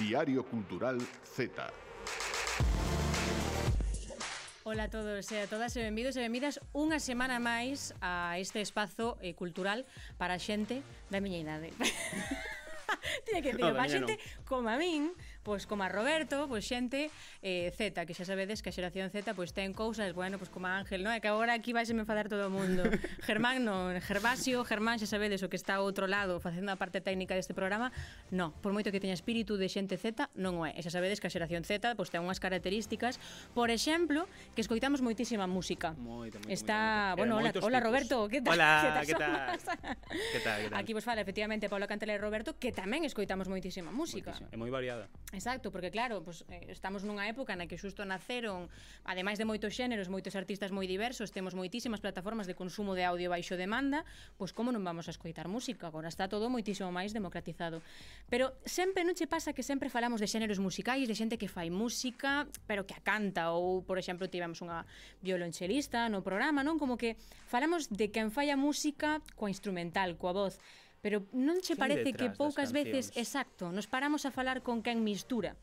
Diario Cultural Z. Ola a todos e a todas e benvidos e benvidas unha semana máis a este espazo eh, cultural para a xente da miña idade. Tiene que dicir, para xente como a min, pois como a Roberto, pois xente eh, Z, que xa sabedes que a xeración Z pois ten cousas, bueno, pois como a Ángel, non? É que agora aquí vais a me enfadar todo o mundo. Germán, non, Gervasio, Germán xa sabedes o que está ao outro lado facendo a parte técnica deste programa, non, por moito que teña espírito de xente Z, non o é. E xa sabedes que a xeración Z pois ten unhas características, por exemplo, que escoitamos moitísima música. Moito, moito, está, moito, bueno, hola, hola Roberto, que tal? Hola, que tal? Que tal? Que tal? Aquí vos fala efectivamente Paula Cantela e Roberto, que tamén escoitamos moitísima música. Moitísima. É moi variada. Exacto, porque claro, pues, eh, estamos nunha época na que xusto naceron, ademais de moitos xéneros, moitos artistas moi diversos, temos moitísimas plataformas de consumo de audio baixo demanda, pois como non vamos a escoitar música? Agora está todo moitísimo máis democratizado. Pero sempre non che pasa que sempre falamos de xéneros musicais, de xente que fai música, pero que a canta, ou, por exemplo, tivemos unha violonchelista no programa, non? Como que falamos de quen fai a música coa instrumental, coa voz, Pero non che parece que poucas veces, exacto, nos paramos a falar con quen mistura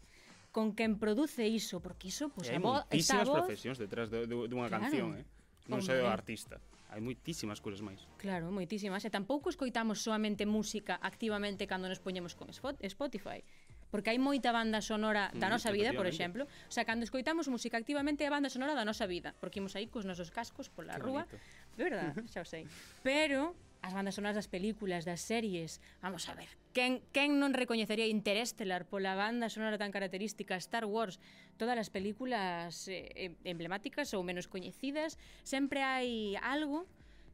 con quen produce iso, porque iso, pois, pues, a voz, esta voz... profesións detrás de, de, dunha claro. canción, eh? non só o artista. Hai moitísimas cousas máis. Claro, moitísimas. E tampouco escoitamos soamente música activamente cando nos poñemos con Spotify. Porque hai moita banda sonora da mm, nosa vida, por exemplo. O sea, cando escoitamos música activamente é a banda sonora da nosa vida. Porque imos aí cos nosos cascos pola rúa. Bonito. Verdad, xa o sei. Pero as bandas sonoras das películas, das series. Vamos a ver, quen, quen non recoñecería Interestelar pola banda sonora tan característica Star Wars? Todas as películas eh, emblemáticas ou menos coñecidas, sempre hai algo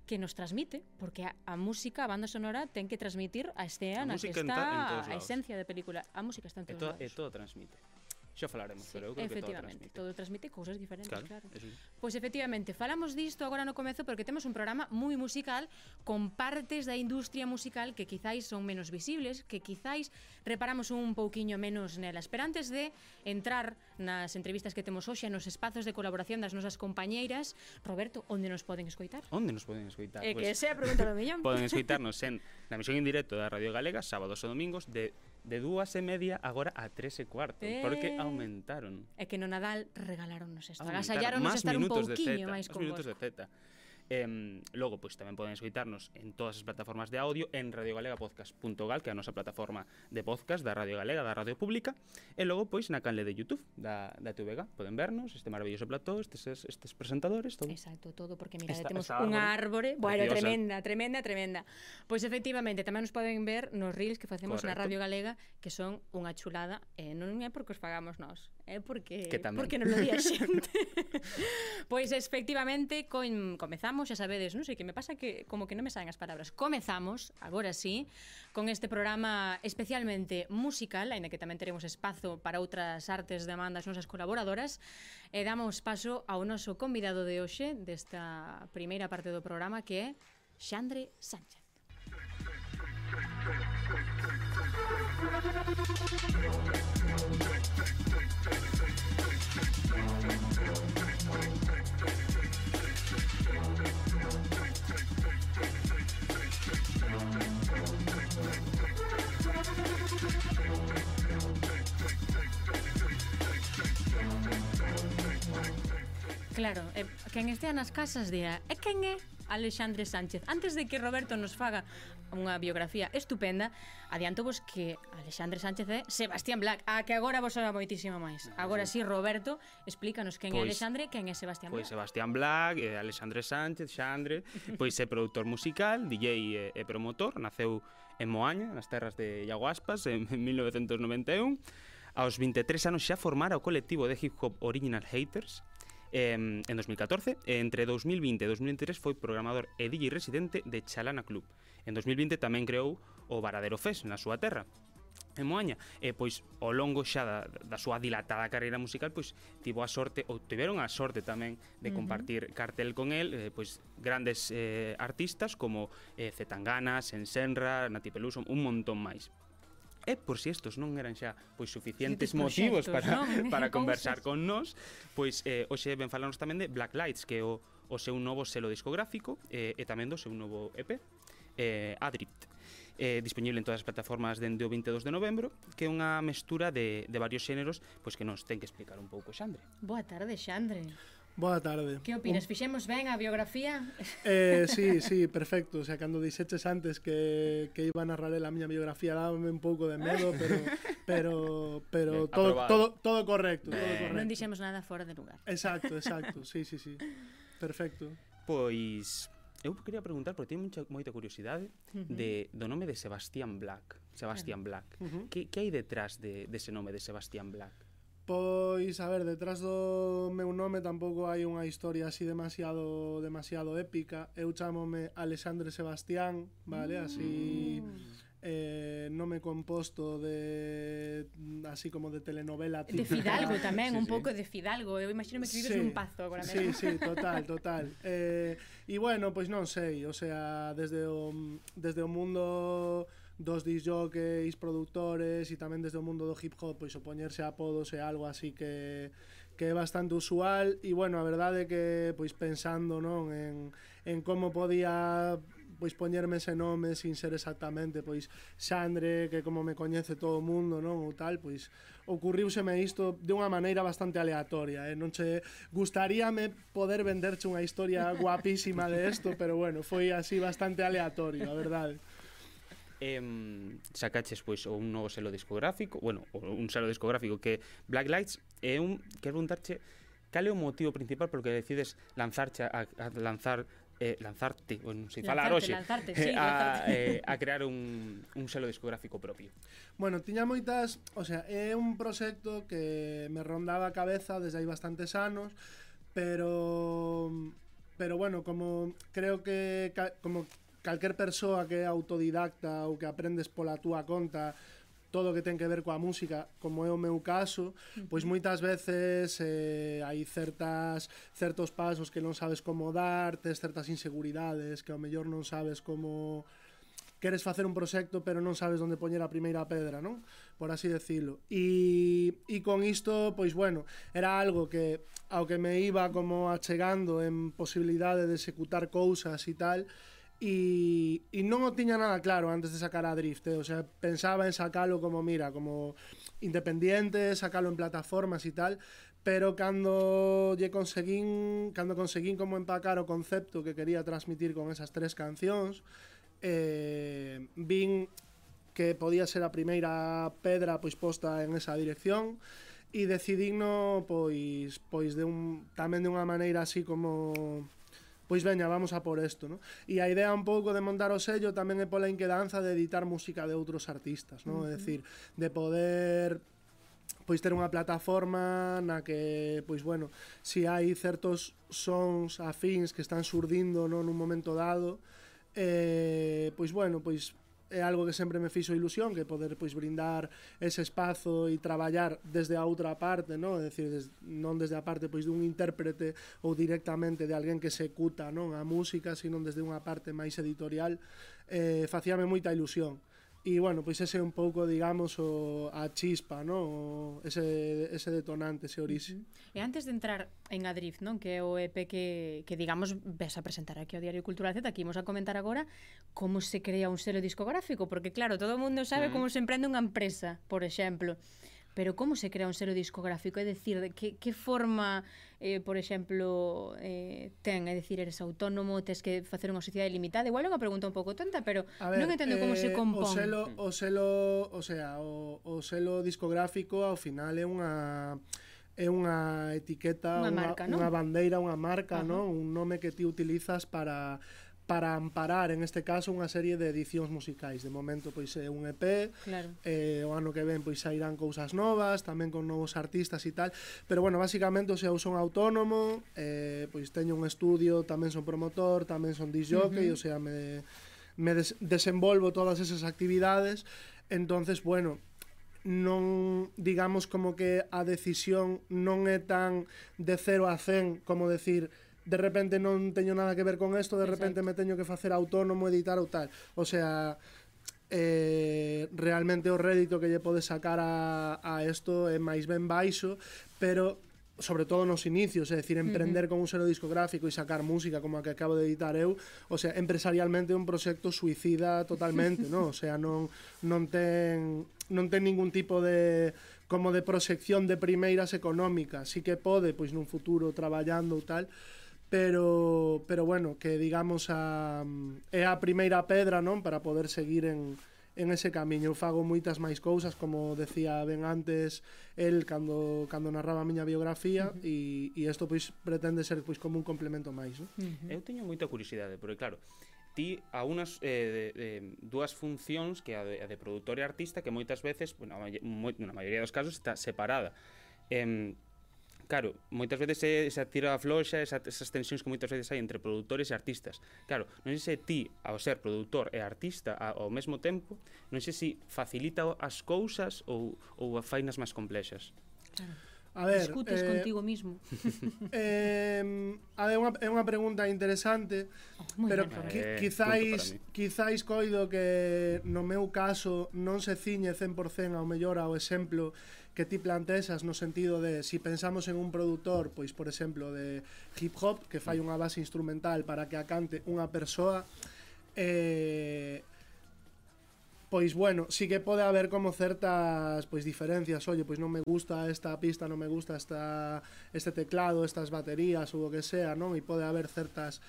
que nos transmite, porque a, a música, a banda sonora, ten que transmitir a escena a que está en ta, en a esencia da película. A música está en todos e to, lados. E todo transmite. Xa falaremos, sí, pero eu creo que todo transmite. todo transmite cousas diferentes, claro. claro. Eso sí. Pois pues efectivamente, falamos disto agora no comezo porque temos un programa moi musical con partes da industria musical que quizáis son menos visibles, que quizáis reparamos un pouquiño menos nelas. Pero antes de entrar nas entrevistas que temos hoxe, nos espazos de colaboración das nosas compañeiras, Roberto, onde nos poden escoitar? Onde nos poden escoitar? É eh, pues, que pois sea a pregunta do millón. poden escoitarnos en na misión en directo da Radio Galega, sábados e domingos de de dúas e media agora a tres e cuarto, eh... porque aumentaron. É que no Nadal regalaronnos isto, agasallaron estar un pouquiño máis con minutos de Z. Eh, logo, pois tamén poden escoitarnos en todas as plataformas de audio, en radiogalegapodcast.gal, que é a nosa plataforma de podcast da Radio Galega, da Radio Pública, e logo, pois, na canle de YouTube da, da TVG, Poden vernos este maravilloso plató, estes, estes presentadores, todo. Exacto, todo, porque mira, esta, temos unha árbore, bueno, preciosa. tremenda, tremenda, tremenda. Pois efectivamente, tamén nos poden ver nos reels que facemos Correcto. na Radio Galega, que son unha chulada, eh, non é porque os pagamos nós, É porque que tamén. porque non lo di a xente. pois efectivamente con, comezamos, xa sabedes, non sei que me pasa que como que non me saen as palabras. Comezamos, agora sí, con este programa especialmente musical, aínda que tamén teremos espazo para outras artes demandas nosas colaboradoras, e damos paso ao noso convidado de hoxe desta primeira parte do programa que é Xandre Sánchez. Claro, eh, quen estea nas casas día, e quen é? Alexandre Sánchez. Antes de que Roberto nos faga unha biografía estupenda, adianto vos que Alexandre Sánchez é Sebastián Black, a que agora vos sabe moitísimo máis. Agora sí, Roberto, explícanos quen pois, é Alexandre, quen é Sebastián pois Black. Pois Sebastián Black, eh, Alexandre Sánchez, Xandre, pois é produtor musical, DJ e, e promotor, naceu en Moaña, nas terras de Iaguaspas, en, en 1991. Aos 23 anos xa formara o colectivo de hip hop Original Haters, en 2014, entre 2020 e 2023 foi programador e DJ residente de Chalana Club. En 2020 tamén creou o Varadero Fest na súa terra, en Moaña e pois ao longo xa da, da súa dilatada carreira musical pois tivo a sorte ou tiveron a sorte tamén de compartir uh -huh. cartel con el eh, pois grandes eh, artistas como eh, Zetangana, Sensenra, Nati Peluso, un montón máis. E por si estos non eran xa pois suficientes motivos para, non? para conversar con nós, pois eh, hoxe ben falarnos tamén de Black Lights, que é o, o seu novo selo discográfico eh, e tamén do seu novo EP, eh, Adrift. eh, disponible en todas as plataformas dende o 22 de novembro, que é unha mestura de, de varios xéneros pois que nos ten que explicar un pouco Xandre. Boa tarde, Xandre. Boa tarde. Que opinas? Fixemos ben a biografía? Eh, sí, sí, perfecto. O sea, cando dixeches antes que, que iba a narrar a miña biografía, dábame un pouco de medo, pero pero pero ben, todo, aprobado. todo todo correcto, ben. todo correcto. Non dixemos nada fora de lugar. Exacto, exacto. Sí, sí, sí. Perfecto. Pois eu quería preguntar porque teño mucha, moita curiosidade uh -huh. de do nome de Sebastián Black, Sebastián Black. Uh -huh. Que que hai detrás de dese de nome de Sebastián Black? Pois, a ver, detrás do meu nome tampouco hai unha historia así demasiado demasiado épica. Eu chamome Alexandre Sebastián, vale? Así mm. eh, nome composto de así como de telenovela típica. De Fidalgo tamén, sí, un sí. pouco de Fidalgo. Eu imagino que vives sí, nun pazo agora mesmo. Sí, sí, total, total. Eh, e bueno, pois non sei, o sea, desde o desde o mundo dos disjockeys, produtores e tamén desde o mundo do hip hop pois opoñerse a apodos é algo así que que é bastante usual e bueno, a verdade é que pois pensando, non, en en como podía pois poñerme ese nome sin ser exactamente pois Xandre, que como me coñece todo o mundo, non, ou tal, pois ocurriuseme isto de unha maneira bastante aleatoria, eh? non che gustaríame poder venderche unha historia guapísima de isto, pero bueno, foi así bastante aleatorio, a verdade eh, sacaches pois ou un novo selo discográfico, bueno, un selo discográfico que Black Lights é un quero preguntarche cal é o motivo principal polo que decides lanzarche a, a lanzar eh, lanzarte, ou non sei, lanzarte, falar hoxe, lanzarte, eh, sí, a, eh, a crear un, un selo discográfico propio. Bueno, tiña moitas, o sea, é un proxecto que me rondaba a cabeza desde hai bastantes anos, pero pero bueno, como creo que como calquer persoa que é autodidacta ou que aprendes pola túa conta todo o que ten que ver coa música, como é o meu caso, pois moitas veces eh, hai certas certos pasos que non sabes como dar, tes certas inseguridades que ao mellor non sabes como queres facer un proxecto pero non sabes onde poñer a primeira pedra, non? Por así decirlo. E, e con isto, pois bueno, era algo que ao que me iba como achegando en posibilidade de executar cousas e tal, e, e non o tiña nada claro antes de sacar a Drift, eh? o sea, pensaba en sacalo como, mira, como independiente, sacalo en plataformas e tal, pero cando lle conseguín, cando conseguín como empacar o concepto que quería transmitir con esas tres cancións, eh, vin que podía ser a primeira pedra pois posta en esa dirección e decidino pois pois de un tamén de unha maneira así como pois veña, vamos a por isto, ¿no? E a idea un pouco de montar o sello tamén é pola inquedanza de editar música de outros artistas, ¿no? Uh -huh. É dicir, de poder pois ter unha plataforma na que, pois bueno, si hai certos sons afins que están surdindo non nun momento dado, eh, pois bueno, pois é algo que sempre me fixo ilusión que poder pois brindar ese espazo e traballar desde a outra parte, non? É dicir, des, non desde a parte pois dun intérprete ou directamente de alguén que executa, non, a música, sino desde unha parte máis editorial, eh facíame moita ilusión. E, bueno, pois ese é un pouco, digamos, o, a chispa, ¿no? o, ese, ese detonante, ese orixe. E antes de entrar en Adrift, non? que é o EP que, que digamos, ves a presentar aquí ao Diario Cultural Z, aquí imos a comentar agora como se crea un selo discográfico, porque, claro, todo o mundo sabe mm. como se emprende unha empresa, por exemplo. Pero como se crea un selo discográfico? É dicir, que, que forma, eh, por exemplo, eh, ten? É dicir, eres autónomo, tes que facer unha sociedade limitada? Igual é unha pregunta un pouco tonta, pero a ver, non entendo eh, como se eh, compón. O selo, mm. o selo, o sea, o, o selo discográfico ao final é unha é unha etiqueta, unha, unha, marca, ¿no? unha bandeira, unha marca, Ajá. ¿no? un nome que ti utilizas para para amparar en este caso unha serie de edicións musicais. De momento pois é un EP, claro. eh, o ano que ven pois sairán cousas novas, tamén con novos artistas e tal, pero bueno, basicamente o sea, eu son autónomo, eh, pois teño un estudio, tamén son promotor, tamén son disc jockey, uh -huh. o sea, me me des desenvolvo todas esas actividades, entonces bueno, non digamos como que a decisión non é tan de 0 a 100 como decir de repente non teño nada que ver con isto, de Exacto. repente me teño que facer autónomo, editar ou tal. O sea, eh, realmente o rédito que lle pode sacar a, a esto é máis ben baixo, pero sobre todo nos inicios, é dicir, emprender uh -huh. con un selo discográfico e sacar música como a que acabo de editar eu, o sea, empresarialmente é un proxecto suicida totalmente, no? O sea, non non ten non ten ningún tipo de como de proxección de primeiras económicas, sí que pode, pois nun futuro traballando ou tal, pero pero bueno, que digamos a, é a primeira pedra, non, para poder seguir en en ese camiño. Eu fago moitas máis cousas, como decía ben antes el cando cando narraba a miña biografía uh -huh. e, e isto pois pretende ser pois como un complemento máis, non? Uh -huh. Eu teño moita curiosidade, porque claro, ti a unas eh, de, de, dúas funcións que a de, a de produtor e artista que moitas veces, bueno, moi, na maioría dos casos está separada. Eh, Claro, moitas veces é esa tira floxa, esa, esas tensións que moitas veces hai entre produtores e artistas. Claro, non sei se ti, ao ser produtor e artista ao mesmo tempo, non sei se facilita as cousas ou, ou a fainas máis complexas. Claro. A ver, discutes eh, contigo mismo. Eh, a ver, unha, é unha pregunta interesante, oh, pero qui, eh, quizáis quizáis coido que no meu caso non se ciñe 100% ao mellor ao exemplo que ti plantexas no sentido de si pensamos en un produtor, pois por exemplo de hip hop, que fai unha base instrumental para que acante unha persoa, eh, pois bueno, sí que pode haber como certas pois diferencias, oye, pois non me gusta esta pista, non me gusta esta este teclado, estas baterías ou o que sea, non? E pode haber certas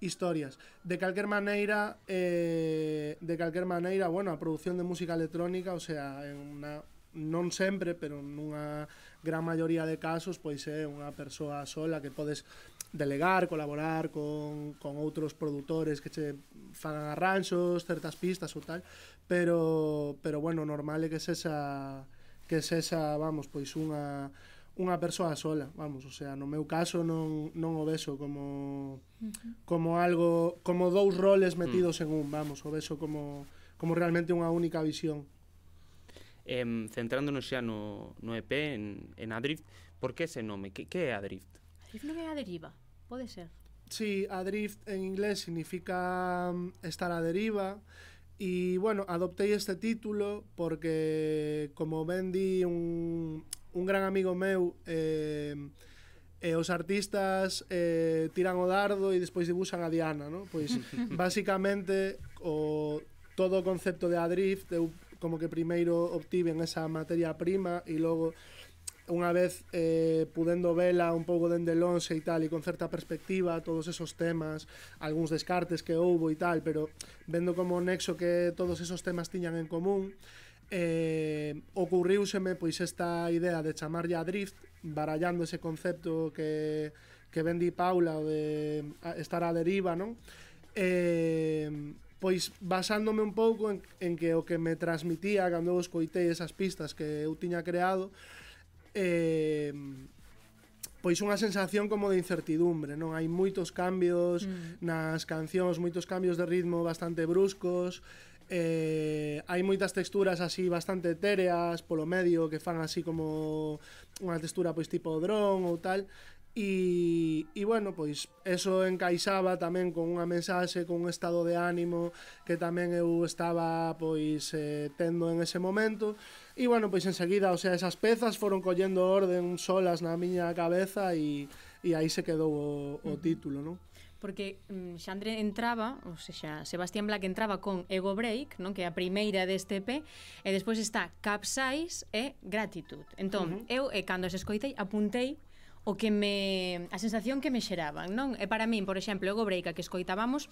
historias. De calquer maneira, eh, de calquer maneira, bueno, a produción de música electrónica, o sea, en unha non sempre, pero nunha gran maioría de casos, pois é unha persoa sola que podes delegar, colaborar con, con outros produtores que che fagan arranxos, certas pistas ou tal, pero, pero bueno, normal é que sexa que sexa, vamos, pois unha unha persoa sola, vamos, o sea, no meu caso non, non o vexo como como algo, como dous roles mm. metidos en un, vamos, o vexo como como realmente unha única visión. Em, centrándonos xa no, no EP, en, en Adrift, por que ese nome? Que, que é Adrift? Adrift non é a deriva, pode ser. Sí, Adrift en inglés significa mm, estar a deriva, E, bueno, adoptei este título porque, como ben di un, un gran amigo meu, eh, eh, os artistas eh, tiran o dardo e despois dibuxan a Diana, ¿no? Pois, basicamente, o, todo o concepto de Adrift eu como que primeiro obtiven esa materia prima e logo unha vez eh, pudendo vela un pouco dende lonxe e tal e con certa perspectiva todos esos temas algúns descartes que houbo e tal pero vendo como nexo que todos esos temas tiñan en común eh, ocurriuseme pois esta idea de chamarlle a drift barallando ese concepto que, que vendi Paula de estar a deriva non? eh, pois basándome un pouco en, en que o que me transmitía cando eu escoitei esas pistas que eu tiña creado eh, pois unha sensación como de incertidumbre, non? Hai moitos cambios mm. nas cancións, moitos cambios de ritmo bastante bruscos, eh, hai moitas texturas así bastante etéreas polo medio que fan así como unha textura pois tipo dron ou tal E, e bueno, pois eso encaixaba tamén con unha mensaxe, con un estado de ánimo que tamén eu estaba pois eh, tendo en ese momento. E bueno, pois enseguida, o sea, esas pezas foron collendo orden solas na miña cabeza e, e aí se quedou o, o título, non? porque mm, Xandre entraba, ou seja, Sebastián Black entraba con Ego Break, non que é a primeira deste EP, e despois está Capsize e Gratitude. Entón, uh -huh. eu e cando as escoitei apuntei o que me a sensación que me xeraban, non? E para min, por exemplo, Ego Break, que escoitábamos,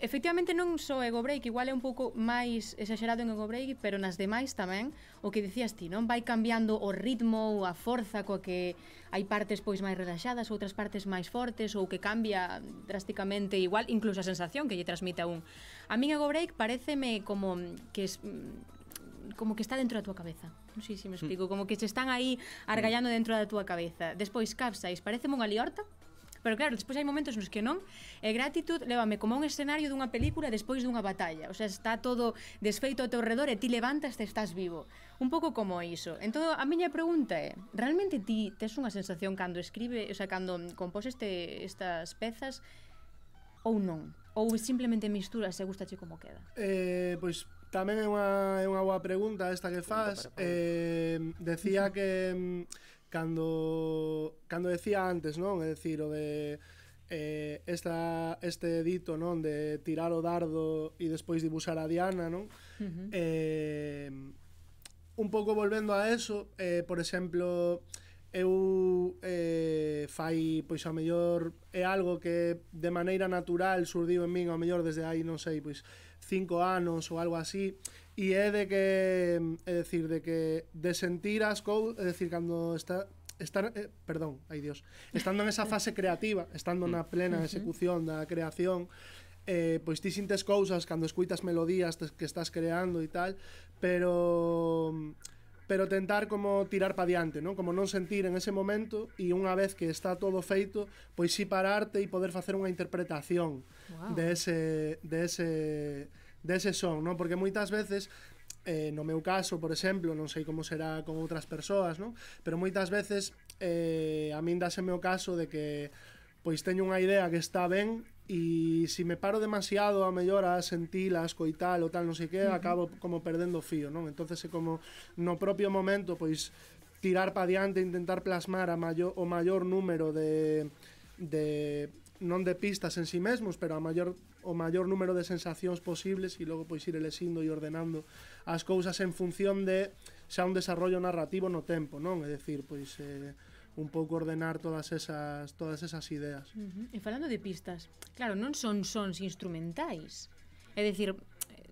efectivamente non só Ego Break, igual é un pouco máis exagerado en Ego Break, pero nas demais tamén, o que dicías ti, non? Vai cambiando o ritmo ou a forza coa que hai partes pois máis relaxadas, outras partes máis fortes ou que cambia drásticamente igual incluso a sensación que lle transmite a un. A min Ego Break pareceme como que es, como que está dentro da túa cabeza. Non sei se me mm. explico, como que se están aí argallando mm. dentro da túa cabeza. Despois capsais, pareceme unha liorta, Pero claro, despois hai momentos nos que non E gratitud levame como a un escenario dunha película Despois dunha batalla O sea, está todo desfeito ao teu redor E ti levantas e estás vivo Un pouco como iso Entón, a miña pregunta é Realmente ti tes unha sensación cando escribe O sea, cando compós este, estas pezas Ou non? Ou simplemente misturas e gustache como queda? Eh, pois pues Tamén é unha, é unha boa pregunta esta que faz. Eh, decía que mm, cando cando decía antes, non? É dicir, o de eh, esta, este dito non de tirar o dardo e despois dibuxar a diana non uh -huh. eh, un pouco volvendo a eso eh, por exemplo eu eh, fai pois a mellor é algo que de maneira natural surdiu en min ao mellor desde aí non sei pois cinco anos ou algo así e é de que é decir de que de sentir as cousas, é decir cando está estar, eh, perdón, ai dios, estando en esa fase creativa, estando na plena execución da creación, eh, pois ti sintes cousas cando escuitas melodías que estás creando e tal, pero pero tentar como tirar pa diante, non? Como non sentir en ese momento e unha vez que está todo feito, pois si pararte e poder facer unha interpretación wow. de ese de ese dese son, non? Porque moitas veces eh, no meu caso, por exemplo, non sei como será con outras persoas, non? Pero moitas veces eh, a min dase meu caso de que pois teño unha idea que está ben e se si me paro demasiado a mellor a sentila, a escoital ou tal, non sei que, uh -huh. acabo como perdendo fío, non? Entonces é como no propio momento, pois tirar pa diante, intentar plasmar a maior, o maior número de, de non de pistas en sí mesmos, pero a maior o maior número de sensacións posibles e logo pois ir elexindo e ordenando as cousas en función de xa un desarrollo narrativo no tempo, non? É dicir, pois eh, un pouco ordenar todas esas todas esas ideas. Uh -huh. E falando de pistas, claro, non son sons instrumentais. É dicir,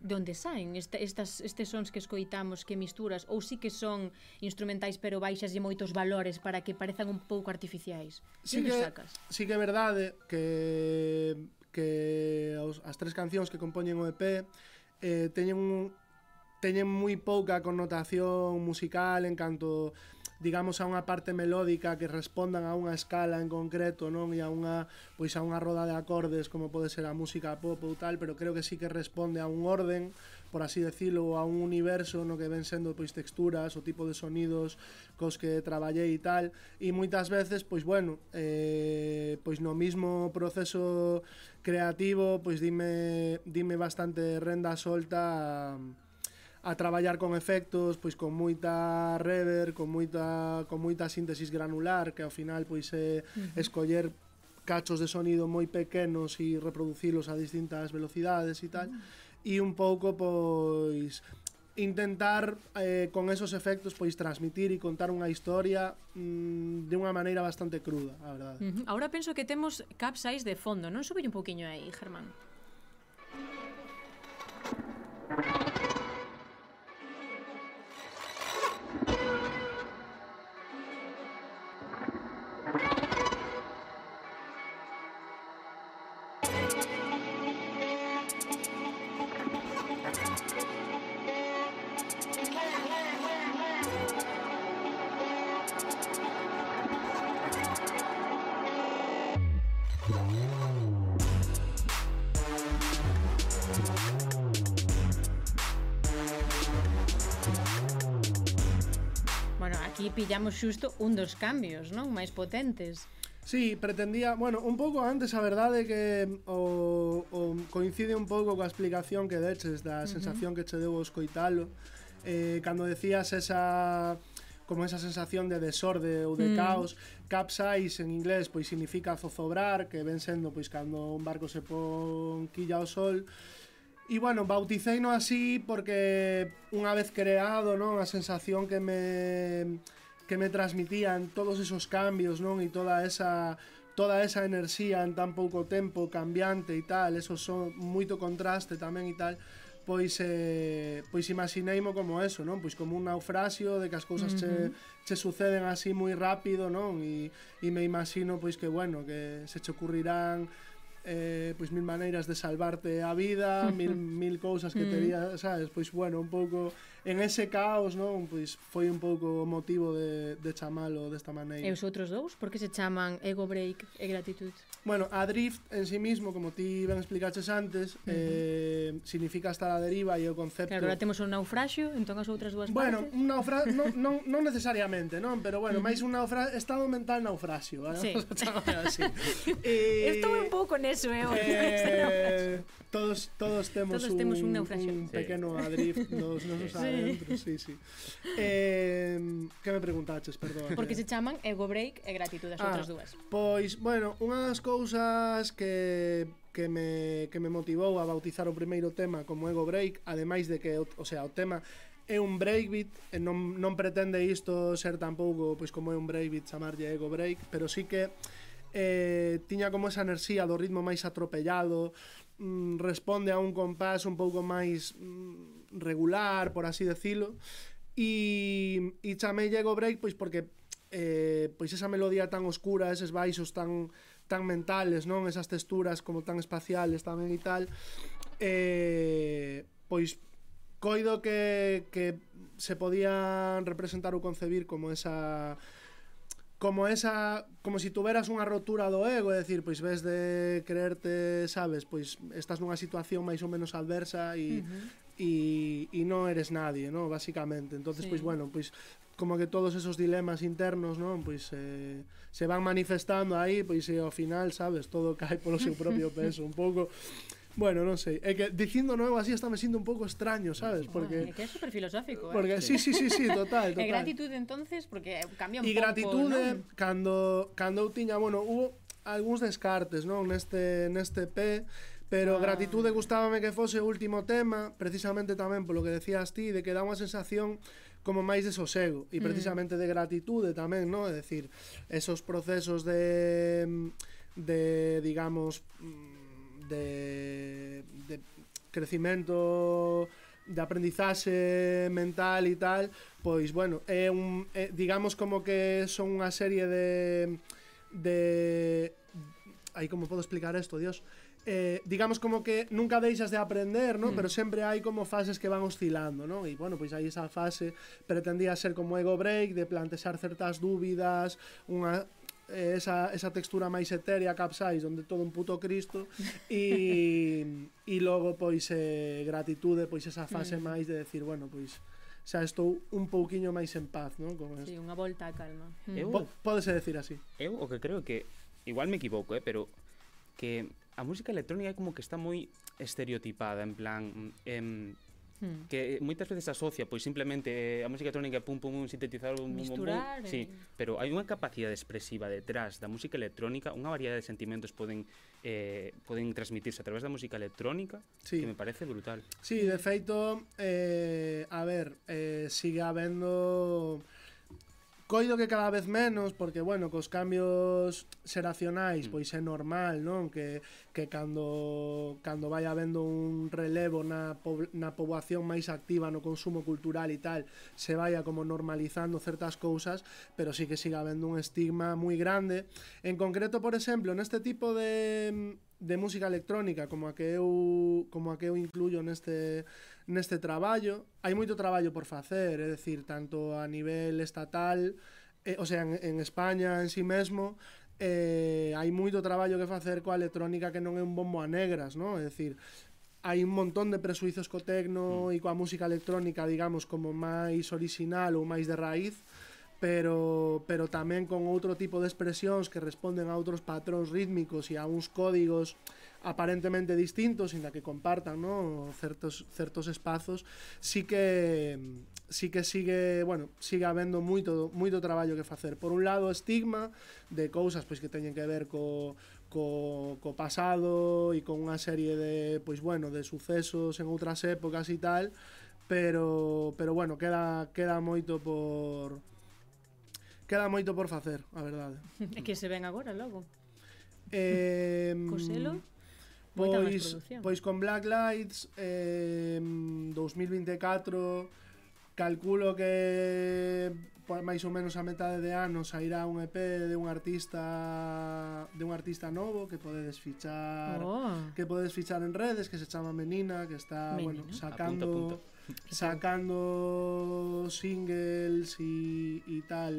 de onde saen Esta, estas, estes sons que escoitamos que misturas ou sí que son instrumentais pero baixas e moitos valores para que parezan un pouco artificiais sí que, sacas? sí que é verdade que que os, as tres cancións que compoñen o EP eh, teñen un, teñen moi pouca connotación musical en canto digamos a unha parte melódica que respondan a unha escala en concreto, non? E a unha pois a unha roda de acordes como pode ser a música pop ou tal, pero creo que sí que responde a un orden, por así decirlo, a un universo no que ven sendo pois texturas, o tipo de sonidos cos que traballei e tal, e moitas veces pois bueno, eh pois no mismo proceso creativo, pois dime dime bastante renda solta a, a traballar con efectos, pois con moita reverb, con moita con moita síntesis granular, que ao final pois é uh -huh. escoller cachos de sonido moi pequenos e reproducilos a distintas velocidades e tal. Uh -huh. E un pouco pois intentar eh, con esos efectos pois transmitir e contar unha historia mm, de unha maneira bastante cruda, a verdade. Uh -huh. Ahora penso que temos Capsize de fondo, non subir un poquinho aí, Germán? pillamos xusto un dos cambios, non? Máis potentes. Sí, pretendía, bueno, un pouco antes a verdade que o, o coincide un pouco coa explicación que deches da sensación uh -huh. que che deu o escoitalo eh, cando decías esa como esa sensación de desorde ou de mm. caos. Capsize en inglés pois significa zozobrar, que ven sendo pois cando un barco se pon quilla ao sol. E bueno, bauticeino así porque unha vez creado, non, a sensación que me que me transmitían todos esos cambios, non? E toda esa toda esa enerxía en tan pouco tempo cambiante e tal, eso son moito contraste tamén e tal, pois eh, pois imaxineimo como eso, non? Pois como un naufrasio de que as cousas uh -huh. che, che suceden así moi rápido, non? E, e me imagino pois que bueno, que se che ocurrirán eh, pois mil maneiras de salvarte a vida, mil, mil cousas que terías, sabes? Pois bueno, un pouco en ese caos, non, pois foi un pouco o motivo de, de chamalo desta maneira. E os outros dous, por que se chaman Ego Break e Gratitud? Bueno, a drift en sí mismo, como ti ben explicaches antes, uh -huh. eh, significa estar a deriva e o concepto... Claro, agora temos un naufraxio, entón as outras dúas bueno, partes... Bueno, un naufraxio, non, non, non necesariamente, non, pero bueno, uh -huh. máis un naufra... estado mental naufraxio, eh? sí. así. e... Estou un pouco neso, eh, eh... todos, todos temos, todos un, temos un, naufraxio. un pequeno sí. adrift nos nosos sí dentro, sí, sí. Eh, que me preguntaches, perdón. Porque se eh. chaman ego break e gratitude as ah, outras dúas. Pois, bueno, unha das cousas que que me, que me motivou a bautizar o primeiro tema como ego break, ademais de que, o, o sea, o tema é un breakbeat e non, non pretende isto ser tampouco pois como é un breakbeat chamarlle ego break pero sí que eh, tiña como esa enerxía do ritmo máis atropellado mm, responde a un compás un pouco máis mm, regular, por así decirlo, e, e chamei Llego Break pois porque eh, pois esa melodía tan oscura, eses baixos tan tan mentales, non? Esas texturas como tan espaciales tamén e tal. Eh, pois coido que, que se podía representar ou concebir como esa como esa como si tuveras unha rotura do ego, é dicir, pois ves de creerte, sabes, pois estás nunha situación máis ou menos adversa e uh -huh. E, e non eres nadie, ¿no? Básicamente. Entonces, pois sí. pois bueno, pois como que todos esos dilemas internos, ¿no? Pois eh, se van manifestando aí, pois e ao final, sabes, todo cae polo seu propio peso, un pouco Bueno, non sei, é que dicindo novo así está me sinto un pouco extraño, sabes? Porque ah, é que é super filosófico, eh? Porque sí, sí, sí, sí, total, total. E gratitude entonces porque cambia un pouco. E gratitude ¿no? Eh, cando cando eu tiña, bueno, hubo algúns descartes, non, neste neste P, pero ah. gratitude gustábame que fose o último tema, precisamente tamén polo que decías ti de que dá unha sensación como máis de sosego e mm. precisamente mm. de gratitude tamén, non? É decir, esos procesos de de digamos de, de crecimento de aprendizaxe mental e tal, pois bueno, é un é, digamos como que son unha serie de de aí como podo explicar isto, dios. Eh, digamos como que nunca deixas de aprender, ¿no? Mm. Pero sempre hai como fases que van oscilando, ¿no? E bueno, pois aí esa fase pretendía ser como ego break, de plantexar certas dúbidas, unha eh, esa, esa textura máis etérea capsais onde todo un puto Cristo e, e logo pois eh, gratitude, pois esa fase mm. máis de decir, bueno, pois xa estou un pouquiño máis en paz, non? Con sí, unha volta a calma. Mm. Eu, po, pódese decir así. Eu o que creo que igual me equivoco, eh, pero que a música electrónica é como que está moi estereotipada, en plan, em, Hmm. que eh, moitas veces asocia pois simplemente eh, a música electrónica pum pum un sintetizador un Misturar, bum, bum, bum. Sí, eh. pero hai unha capacidade expresiva detrás da música electrónica, unha variedade de sentimentos poden eh, poden transmitirse a través da música electrónica sí. que me parece brutal. Sí, de feito eh, a ver, eh, sigue habendo Coido que cada vez menos, porque, bueno, cos cambios xeracionais, mm. pois é normal, non? Que, que cando, cando vai habendo un relevo na, po, na poboación máis activa no consumo cultural e tal, se vaya como normalizando certas cousas, pero sí que siga habendo un estigma moi grande. En concreto, por exemplo, neste tipo de de música electrónica como a que eu como a que eu incluyo neste neste traballo, hai moito traballo por facer, é dicir, tanto a nivel estatal, eh, o sea, en, en España en sí mesmo, eh, hai moito traballo que facer coa electrónica que non é un bombo a negras, ¿no? É dicir, hai un montón de presuizos co tecno mm. e coa música electrónica, digamos, como máis orixinal ou máis de raíz, pero, pero tamén con outro tipo de expresións que responden a outros patróns rítmicos e a uns códigos aparentemente distintos, inda que compartan ¿no? certos, certos espazos, sí que sí que sigue, bueno, sigue habendo moito, moito traballo que facer. Por un lado, estigma de cousas pois que teñen que ver co, co, co pasado e con unha serie de, pois bueno, de sucesos en outras épocas e tal, pero pero bueno, queda queda moito por Queda moito por facer, a verdade. É que se ven agora logo? Eh, Coselo? Pois, pois con Black Lights eh, 2024 calculo que por máis ou menos a metade de ano sairá un EP de un artista de un artista novo que podedes fichar oh. que podedes fichar en redes que se chama Menina que está Menina. bueno, sacando apunta sacando singles e, e tal,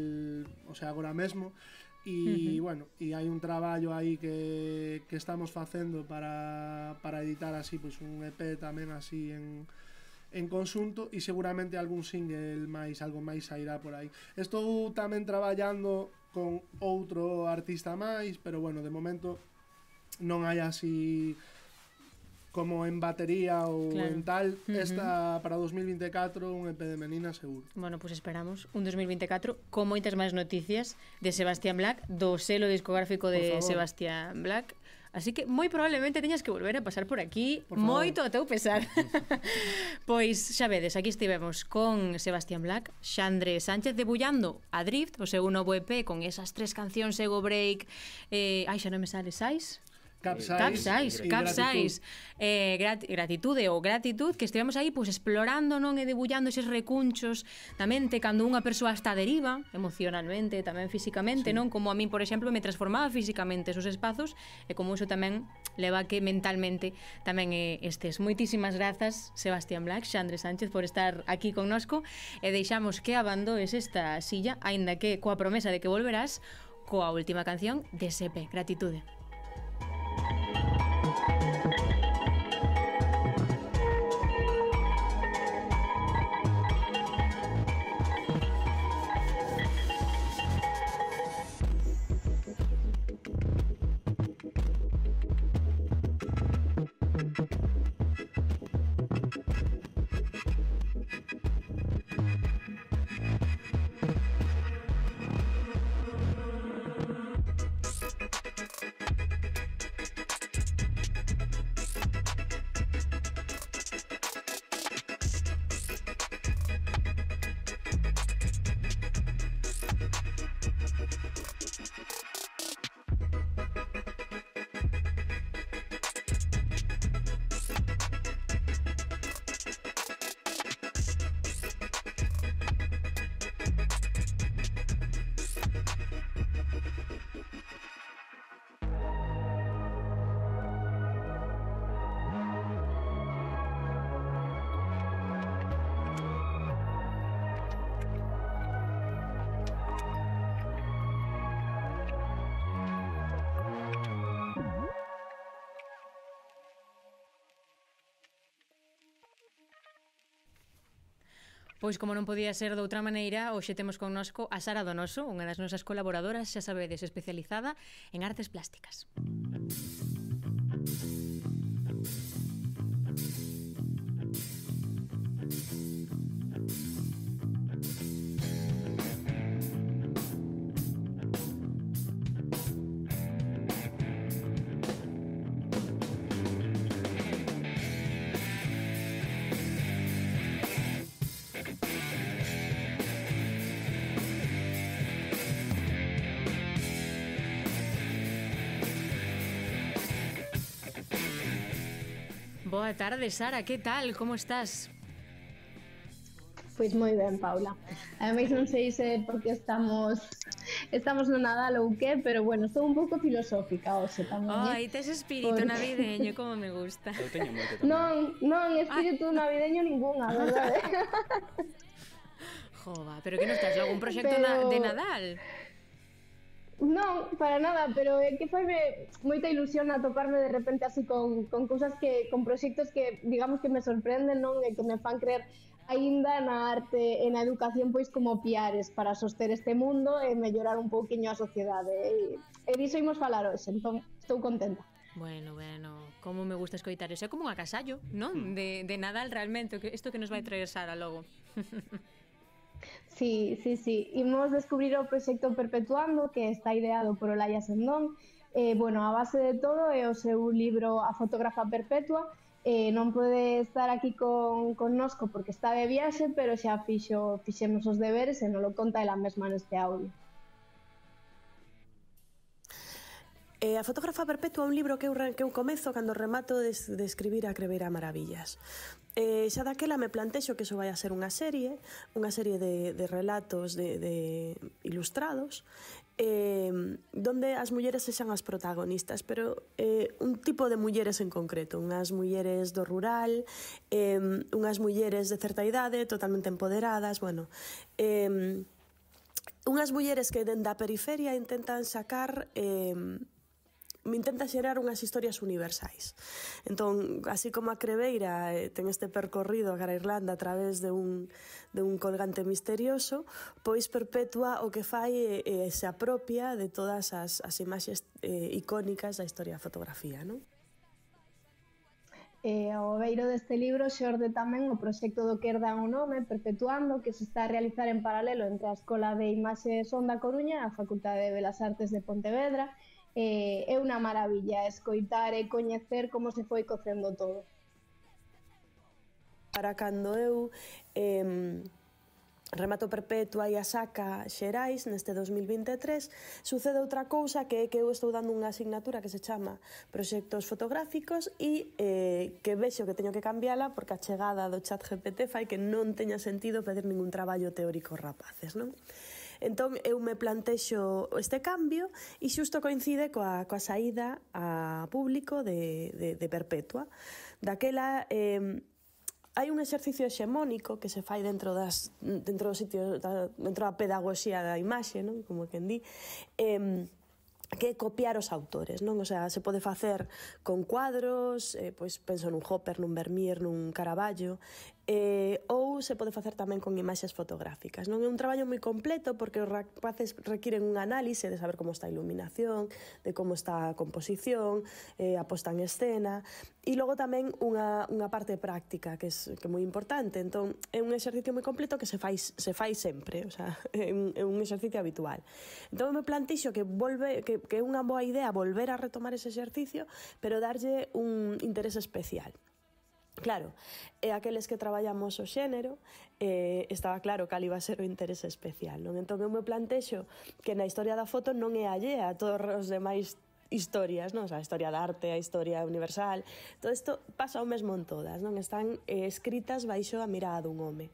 o sea, agora mesmo e uh -huh. bueno, e hai un traballo aí que, que estamos facendo para, para editar así pois un EP tamén así en en consunto e seguramente algún single máis, algo máis sairá por aí. Estou tamén traballando con outro artista máis, pero bueno, de momento non hai así como en batería ou claro. en tal, uh -huh. esta para 2024 un EP de Menina seguro. Bueno, pues esperamos un 2024 con moitas máis noticias de Sebastián Black, do selo discográfico de Sebastián Black. Así que moi probablemente teñas que volver a pasar por aquí por moito a teu pesar. pois xa vedes, aquí estivemos con Sebastián Black, Xandre Sánchez debullando a Drift, o seu novo EP con esas tres cancións Ego Break, eh, ai xa non me sale Sais, Capsize. Capsize, capsize. Eh, grat gratitude ou gratitud que estivemos aí pois, explorando non e debullando eses recunchos da mente cando unha persoa está deriva emocionalmente, tamén físicamente, sí. non? Como a min, por exemplo, me transformaba físicamente esos espazos e como iso tamén leva que mentalmente tamén eh, estes. Moitísimas grazas, Sebastián Black, Xandre Sánchez, por estar aquí connosco e deixamos que abandoes esta silla, aínda que coa promesa de que volverás coa última canción de Sepe, Gratitude. Thank you. Pois como non podía ser de outra maneira, hoxe temos connosco a Sara Donoso, unha das nosas colaboradoras, xa sabedes, especializada en artes plásticas. tardes, Sara. ¿Qué tal? ¿Cómo estás? Pues muy bien, Paula. A mí no se dice porque estamos, estamos no nada lo que, pero bueno, estoy un poco filosófica, o sea, también. ¿eh? Oh, ahí te es espíritu porque... navideño, como me gusta. No, no, en espíritu ah. navideño ninguna, ¿verdad? ¿eh? Jova, pero que no estás, algún proyecto pero... de Nadal? Non, para nada, pero é que faime moita ilusión atoparme de repente así con, con cousas que, con proxectos que digamos que me sorprenden, non? E que me fan creer aínda na arte e na educación pois como piares para soster este mundo eh, e mellorar un pouquiño a sociedade. Eh, eh, e, e diso imos falar hoxe, entón estou contenta. Bueno, bueno, como me gusta escoitar eso, é como un agasallo, non? Hmm. De, de Nadal realmente, que isto que nos vai traer Sara logo. Sí, sí, sí. Imos descubrir o proxecto Perpetuando, que está ideado por Olaya Sendón, eh, bueno, a base de todo é o seu libro A fotógrafa perpetua, eh, non pode estar aquí con, con nosco porque está de viaxe, pero xa fixo, fixemos os deberes e non lo conta ela mesma neste audio. E a fotógrafa perpetua un libro que eu, que eu comezo cando remato de, de escribir a Creveira Maravillas. E xa daquela me plantexo que iso vai a ser unha serie, unha serie de, de relatos de, de ilustrados, eh, donde as mulleres sexan as protagonistas, pero eh, un tipo de mulleres en concreto, unhas mulleres do rural, eh, unhas mulleres de certa idade, totalmente empoderadas, bueno... Eh, unhas mulleres que dende a periferia intentan sacar eh, intenta xerar unhas historias universais. Entón, así como a Creveira eh, ten este percorrido cara a Irlanda a través de un, de un colgante misterioso, pois perpetua o que fai eh, e, eh, se apropia de todas as, as imaxes eh, icónicas da historia da fotografía, non? Eh, e ao beiro deste libro xorde tamén o proxecto do que herdan o nome Perpetuando que se está a realizar en paralelo entre a Escola de Imaxe Son da Coruña e a Facultade de Belas Artes de Pontevedra eh, é unha maravilla escoitar e coñecer como se foi cocendo todo. Para cando eu eh, Remato Perpetua e a Saca Xerais neste 2023 sucede outra cousa que é que eu estou dando unha asignatura que se chama Proxectos fotográficos e eh, que vexo que teño que cambiala porque a chegada do chat GPT fai que non teña sentido pedir ningún traballo teórico rapaces, non? Entón eu me plantexo este cambio e xusto coincide coa, coa saída a público de, de, de Perpetua. Daquela... Eh, hai un exercicio hexemónico que se fai dentro das dentro do sitio da, dentro da pedagogía da imaxe, non? Como que di, eh, que copiar os autores, non? O sea, se pode facer con cuadros, eh, pois penso nun Hopper, nun Vermeer, nun Caravaggio, eh, ou se pode facer tamén con imaxes fotográficas. Non é un traballo moi completo porque os rapaces requiren un análise de saber como está a iluminación, de como está a composición, eh, a posta en escena e logo tamén unha, unha parte práctica que é, que é moi importante. Entón, é un exercicio moi completo que se fai, se fai sempre, o sea, é un, é un exercicio habitual. Entón, me plantixo que, volve, que, que é unha boa idea volver a retomar ese exercicio, pero darlle un interés especial. Claro, e aqueles que traballamos o xénero eh, estaba claro cal iba a ser o interese especial. Non? Entón eu me plantexo que na historia da foto non é allea a todos os demais historias, non? O sea, a historia da arte, a historia universal, todo isto pasa o mesmo en todas, non? Están eh, escritas baixo a mirada dun home.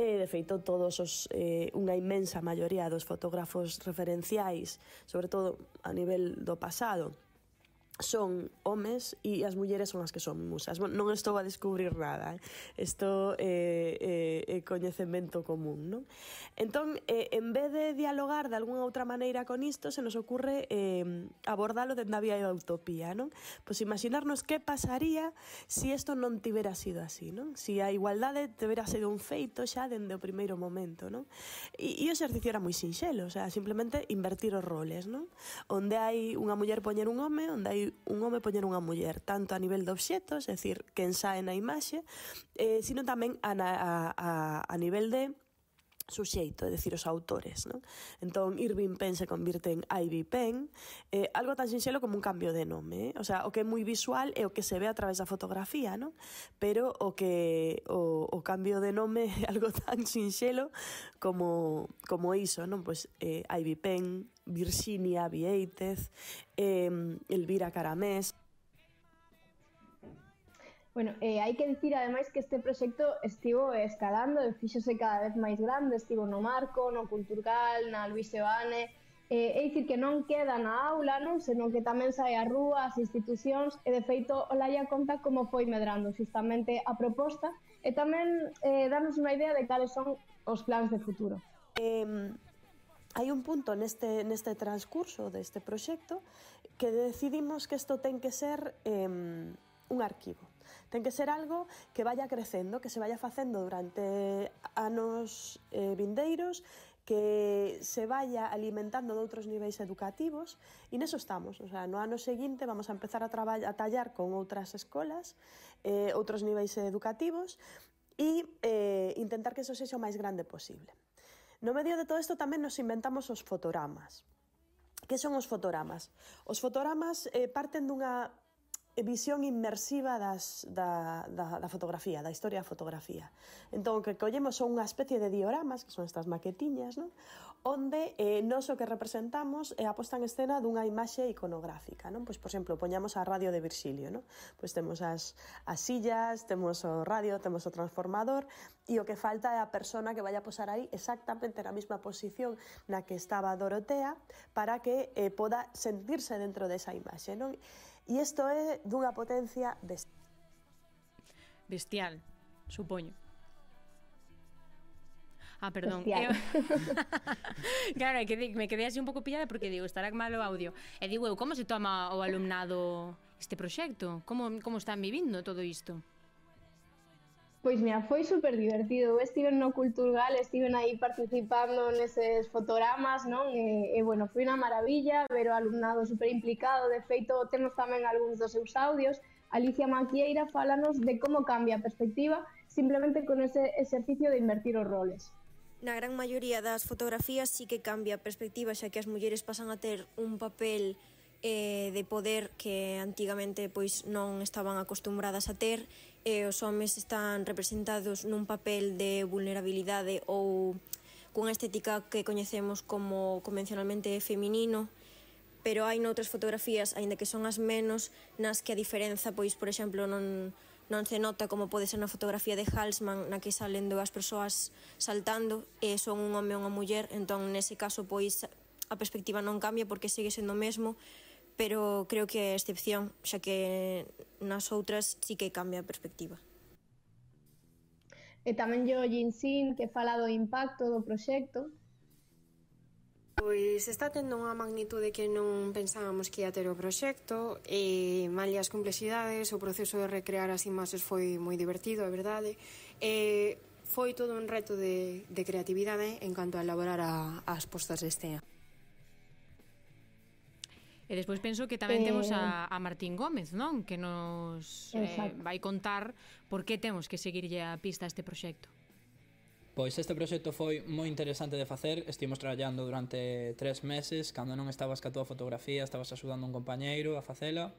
E, de feito, todos os, eh, unha inmensa maioría dos fotógrafos referenciais, sobre todo a nivel do pasado, son homes e as mulleres son as que son musas. Bueno, non estou a descubrir nada, eh? isto é eh, eh, coñecemento común, non? Entón, eh, en vez de dialogar de algunha outra maneira con isto, se nos ocurre eh, abordalo dende a vía da utopía, non? Pois imaginarnos que pasaría se si isto non tibera sido así, non? Se si a igualdade tibera sido un feito xa dende o primeiro momento, non? E, e o exercicio era moi sinxelo, o sea, simplemente invertir os roles, non? Onde hai unha muller poñer un home, onde hai un home poñer unha muller, tanto a nivel de obxectos, é dicir, quen sae na imaxe, eh, sino tamén a, a, a, a nivel de suxeito, é dicir, os autores. Non? Entón, Irving Penn se convirte en Ivy Penn, eh, algo tan sinxelo como un cambio de nome. Eh? O sea, o que é moi visual é o que se ve a través da fotografía, non? pero o que o, o cambio de nome é algo tan sinxelo como, como iso, non? Pois, eh, Ivy Penn, Virginia Vieitez, eh, Elvira Caramés, Bueno, eh, hai que dicir ademais que este proxecto estivo escalando e fíxose cada vez máis grande, estivo no Marco, no Culturgal, na Luis Sebane, eh, é dicir que non queda na aula, non? senón que tamén sai a rúa, as institucións, e de feito Olaia conta como foi medrando justamente a proposta e tamén eh, danos unha idea de cales son os plans de futuro. Eh, hai un punto neste, neste transcurso deste proxecto que decidimos que isto ten que ser eh, un arquivo. Ten que ser algo que vaya crecendo, que se vaya facendo durante anos eh, vindeiros, que se vaya alimentando de outros niveis educativos e neso estamos, o sea, no ano seguinte vamos a empezar a, a tallar con outras escolas, eh, outros niveis educativos e eh, intentar que eso sexa o máis grande posible. No medio de todo isto tamén nos inventamos os fotogramas. Que son os fotogramas? Os fotogramas eh, parten dunha visión inmersiva das, da, da, da fotografía, da historia da fotografía. Entón, o que collemos son unha especie de dioramas, que son estas maquetiñas, non? onde eh, nos o que representamos é eh, a posta en escena dunha imaxe iconográfica. Non? Pois, por exemplo, poñamos a radio de Virxilio. Non? Pois temos as, as sillas, temos o radio, temos o transformador, e o que falta é a persona que vaya a posar aí exactamente na mesma posición na que estaba Dorotea para que eh, poda sentirse dentro desa imaxe. Non? E isto é dunha potencia bestial. Bestial, supoño. Ah, perdón. Eu... Eh, claro, que me quedei así un pouco pillada porque digo, estará mal o audio. E digo eu, como se toma o alumnado este proxecto? Como, como están vivindo todo isto? Pois mira, foi super divertido. Eu estive no Culturgal, estive aí participando neses fotogramas, non? E, eh, e eh, bueno, foi unha maravilla ver o alumnado super implicado. De feito, temos tamén algúns dos seus audios. Alicia Maquieira falanos de como cambia a perspectiva simplemente con ese exercicio de invertir os roles. Na gran maioría das fotografías sí que cambia a perspectiva xa que as mulleres pasan a ter un papel eh, de poder que antigamente pois non estaban acostumbradas a ter e eh, os homes están representados nun papel de vulnerabilidade ou cunha estética que coñecemos como convencionalmente feminino pero hai noutras fotografías, aínda que son as menos, nas que a diferenza, pois, por exemplo, non, non se nota como pode ser na fotografía de Halsman na que salen dúas persoas saltando e son un home e unha muller entón nese caso pois a perspectiva non cambia porque segue sendo o mesmo pero creo que é excepción, xa que nas outras sí que cambia a perspectiva. E tamén yo Jinsin que fala do impacto do proxecto. Pois está tendo unha magnitude que non pensábamos que ia ter o proxecto e malia as complexidades, o proceso de recrear as imaxes foi moi divertido, é verdade. E foi todo un reto de, de creatividade en canto a elaborar a, as postas de escena. E despois penso que tamén eh, temos a, eh. a Martín Gómez, non? Que nos eh, vai contar por que temos que seguirlle a pista a este proxecto. Pois este proxecto foi moi interesante de facer, estivemos traballando durante tres meses, cando non estabas ca túa fotografía, estabas axudando un compañeiro a facela,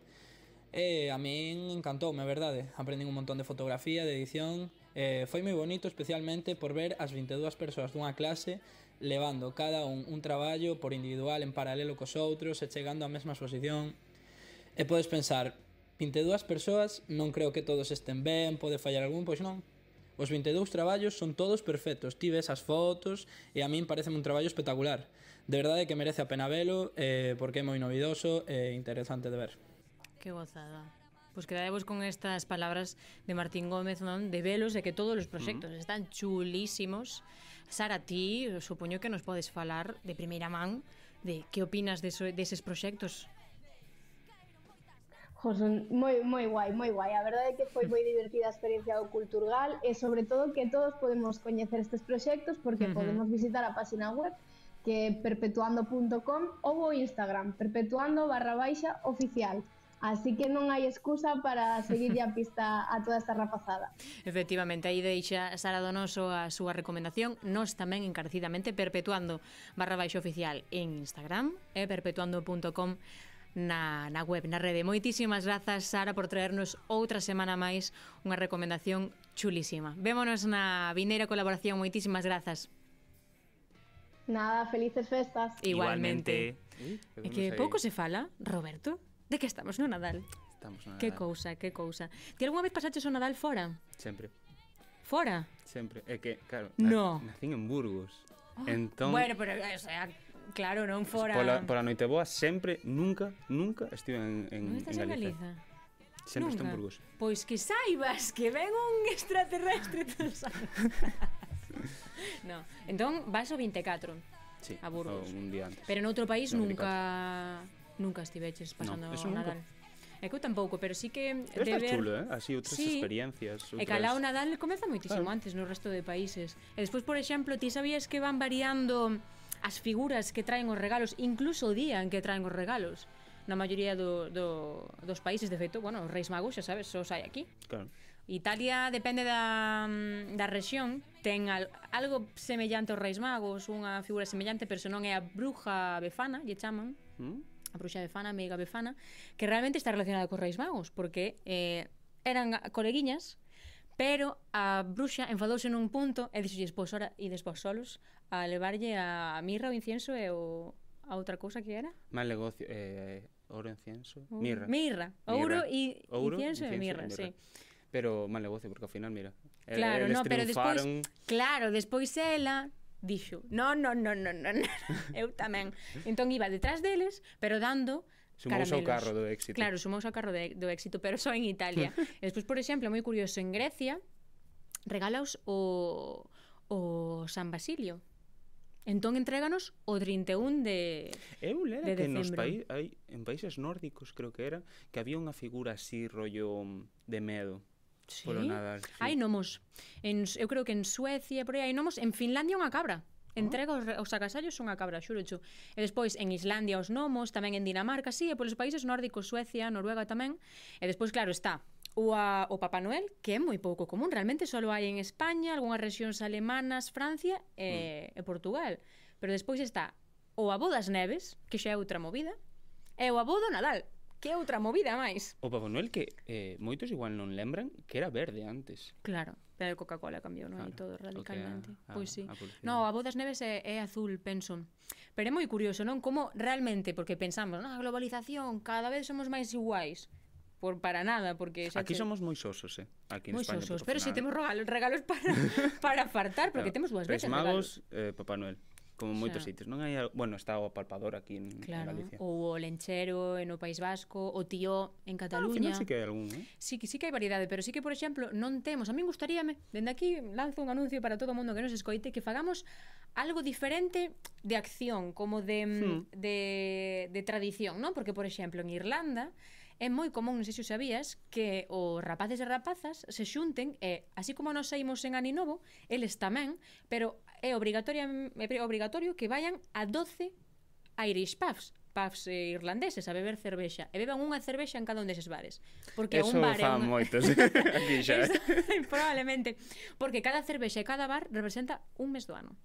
E a min encantoume, verdade? Aprendín un montón de fotografía, de edición... Eh, foi moi bonito, especialmente por ver as 22 persoas dunha clase levando cada un un traballo por individual en paralelo cos outros e chegando á mesma exposición. E podes pensar, 22 persoas, non creo que todos estén ben, pode fallar algún, pois non. Os 22 traballos son todos perfectos, ti ves as fotos e a min parece un traballo espectacular. De verdade que merece a pena velo eh, porque é moi novidoso e interesante de ver. Que gozada. Pois pues quedadevos con estas palabras de Martín Gómez, non? De velos de que todos os proxectos uh -huh. están chulísimos. Sara, ti eh, supoño que nos podes falar de primeira man de que opinas deso, deses proxectos Jo, son moi, moi guai, moi guai. A verdade é que foi moi divertida a experiencia do Culturgal e sobre todo que todos podemos coñecer estes proxectos porque uh -huh. podemos visitar a página web que perpetuando.com ou o Instagram perpetuando barra baixa oficial. Así que non hai excusa para seguirlle a pista a toda esta rapazada. Efectivamente, aí deixa Sara Donoso a súa recomendación, nos tamén encarecidamente perpetuando barra baixo oficial en Instagram e perpetuando.com na, na web, na rede. Moitísimas grazas, Sara, por traernos outra semana máis unha recomendación chulísima. Vémonos na vineira colaboración. Moitísimas grazas. Nada, felices festas. Igualmente. Igualmente. Uh, que pouco se fala, Roberto. De que estamos no Nadal? Estamos no Nadal. Que cousa, que cousa. Ti algunha vez pasaches o Nadal fora? Sempre. Fora? Sempre. É que, claro, no. nacín en Burgos. Oh. Entón... Bueno, pero, o sea, claro, non fora... Pola, pola Noiteboa sempre, nunca, nunca estive en, en, non estás en Galiza. Sempre estou en Burgos. Pois que saibas que ven un extraterrestre todos No, entón vas o 24 sí, a Burgos. un día antes. Pero noutro país no, nunca... 24. Nunca estiveches pasando no, o Nadal. É que eu tampouco, pero sí que Pero de ver... chulo, eh? Así outras sí. experiencias outras... E calao Nadal comeza moitísimo claro. antes no resto de países E despois, por exemplo, ti sabías que van variando as figuras que traen os regalos Incluso o día en que traen os regalos Na maioría do, do, dos países, de feito, bueno, os reis magos, xa sabes, só hai aquí Claro Italia depende da, da rexión ten al, algo semellante aos reis magos unha figura semellante pero se non é a bruja befana lle chaman mm? a bruxa Befana, a meiga Befana, que realmente está relacionada cos Reis Magos, porque eh, eran coleguiñas, pero a bruxa enfadouse nun punto e dixolles, pois ora ides vos solos a levarlle a mirra o incienso e o, a outra cousa que era? Mal negocio, eh, ouro, incienso, uh, mirra. Mirra, ouro e incienso, incienso e mirra, mirra. sí. Pero mal negocio, porque ao final, mira, claro, no, pero despois, claro, despois ela dixo non, non, non, non, non, eu tamén. Entón iba detrás deles, pero dando Sumouse ao carro do éxito. Claro, sumouse ao carro de, do éxito, pero só en Italia. e despois, por exemplo, moi curioso, en Grecia regalaos o, o San Basilio. Entón entréganos o 31 de Eu lera de que decembro. nos paí, hai, en países nórdicos creo que era que había unha figura así rollo de medo Sí. Polo Nadal. Sí. Hai nomos. En, eu creo que en Suecia, por aí hai nomos. En Finlandia unha cabra. Entrega os, os agasallos unha cabra, xurocho. E despois en Islandia os gnomos, tamén en Dinamarca, sí, e polos países nórdicos, Suecia, Noruega tamén. E despois, claro, está o, a, o Papá Noel, que é moi pouco común. Realmente só hai en España, algunhas regións alemanas, Francia e, mm. e Portugal. Pero despois está o Abó das Neves, que xa é outra movida, e o Abó do Nadal, Que outra movida máis? O Papá Noel que eh, moitos igual non lembran que era verde antes. Claro, pero Coca-Cola cambiou, non? Claro, e todo radicalmente. A, a, pois sí. A no, a Bodas Neves é, é azul, penso. Pero é moi curioso, non? Como realmente, porque pensamos, ah, na globalización, cada vez somos máis iguais por para nada, porque xa Aquí che... somos moi sosos, eh. Aquí en moi España. Sosos, pero si temos regalos, regalos para para fartar, porque claro. temos dúas veces magos, regalos. eh, Papá Noel como moitos sitios. Non hai, bueno, está o palpador aquí en, claro, en Galicia. Ou o lenchero en o País Vasco, o tío en ah, Cataluña. Ah, sí que hai algún, eh? Sí, que sí que hai variedade, pero sí que, por exemplo, non temos. A min gustaríame, dende aquí lanzo un anuncio para todo o mundo que nos escoite, que fagamos algo diferente de acción, como de, mm, hmm. de, de tradición, non? Porque, por exemplo, en Irlanda é moi común, non sei se o sabías, que os rapaces e rapazas se xunten e, así como nos saímos en Aninovo, eles tamén, pero é obrigatoria, é obrigatorio que vayan a 12 Irish pubs, pubs eh, irlandeses a beber cervexa e beban unha cervexa en cada un deses bares. Porque Eso un bar fan un... moitos aquí xa. Eh. Eso, probablemente, porque cada cervexa e cada bar representa un mes do ano.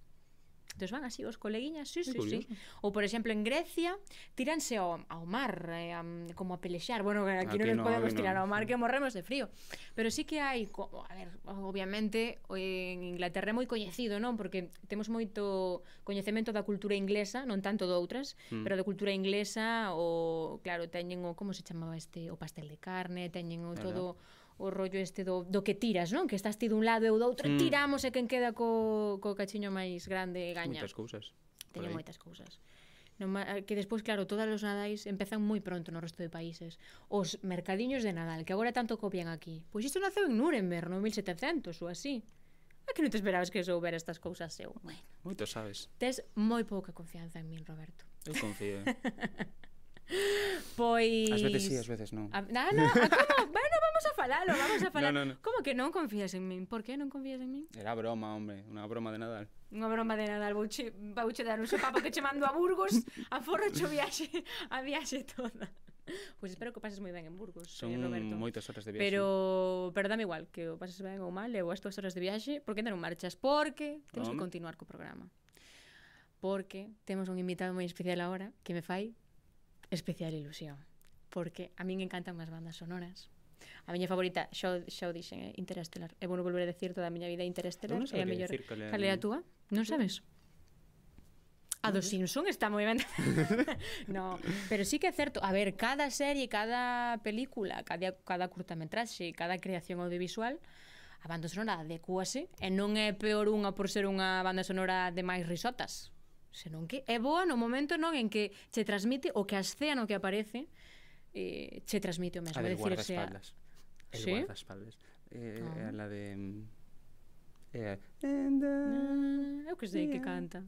Entón van así os coleguiñas, sí, sí, sí. Ou, por exemplo, en Grecia, tíranse ao, ao mar, eh, a, como a pelexar. Bueno, aquí, aquí non nos no, podemos no. tirar ao mar, que morremos de frío. Pero sí que hai, como, a ver, obviamente, en Inglaterra é moi coñecido, non? Porque temos moito coñecemento da cultura inglesa, non tanto doutras, mm. pero da cultura inglesa, o, claro, teñen o, como se chamaba este, o pastel de carne, teñen o todo o rollo este do, do que tiras, non? Que estás ti dun lado e eu do outro, mm. tiramos e quen queda co, co cachiño máis grande gaña. Moitas cousas. Teño moitas cousas. Non, que despois, claro, todas os nadais empezan moi pronto no resto de países. Os mercadiños de Nadal, que agora tanto copian aquí. Pois isto naceu en Nuremberg, no 1700 ou así. A que non te esperabas que souber estas cousas eu? Bueno. Moito sabes. Tes moi pouca confianza en min, Roberto. Eu confío. Eh. Pois... As veces sí, as veces non. A... Na, na, a como? bueno, vamos a falalo, vamos a falar. No, no, no. Como que non confías en min? Por que non confías en min? Era broma, hombre, unha broma de Nadal. Unha broma de Nadal, vouche, vouche dar un sopapo que che mando a Burgos, a forrocho viaxe, a viaxe toda. Pois pues espero que pases moi ben en Burgos, Son eh, Roberto. moitas horas de viaxe. Pero, pero dame igual, que o pases ben ou mal, eu as túas horas de viaxe, por que non marchas? Porque temos que continuar co programa. Porque temos un invitado moi especial agora que me fai especial ilusión, porque a min encantan as bandas sonoras. A miña favorita, xa, xa o dixen, é Interestelar. E bueno, volver a decir toda a miña vida Interestelar. Non é a mellor. Cal é a túa? Non sabes? A dos Simpson está moi ben. no, pero sí que é certo, a ver, cada serie, cada película, cada cada curtametraxe, cada creación audiovisual, a banda sonora adecúase e non é peor unha por ser unha banda sonora de máis risotas senón que é boa no momento non en que che transmite o que a escena no que aparece eh, che transmite o mesmo. A del guardaespaldas. Sea... El ¿Sí? guardaespaldas. Eh, ah. Oh. La de... Mm, eh, and, uh, eu que sei yeah. que canta.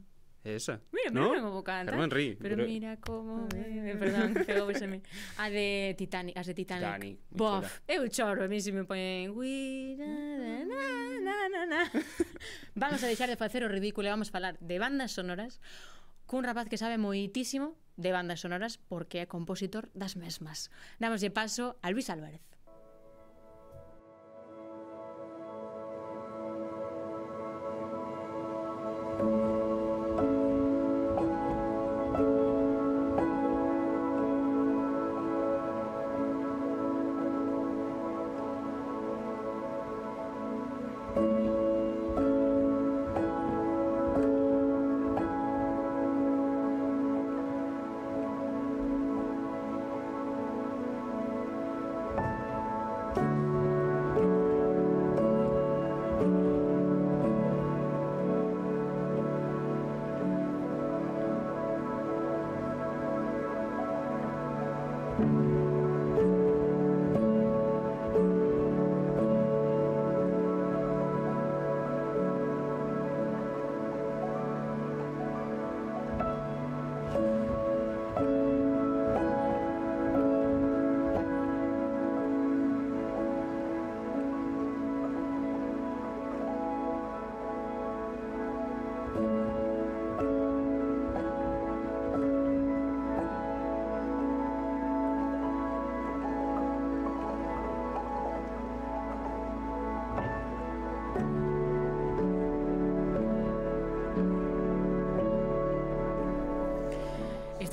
Esa. Mira, ¿no? mira como canta. Germán Rí. Pero, pero, mira como me... Perdón, pegóveseme. A ah, de Titanic, as de Titanic. Titanic Bof, eu choro, a mí se me ponen... vamos a deixar de facer o ridículo e vamos a falar de bandas sonoras cun rapaz que sabe moitísimo de bandas sonoras porque é compositor das mesmas. Damoslle paso a Luis Álvarez.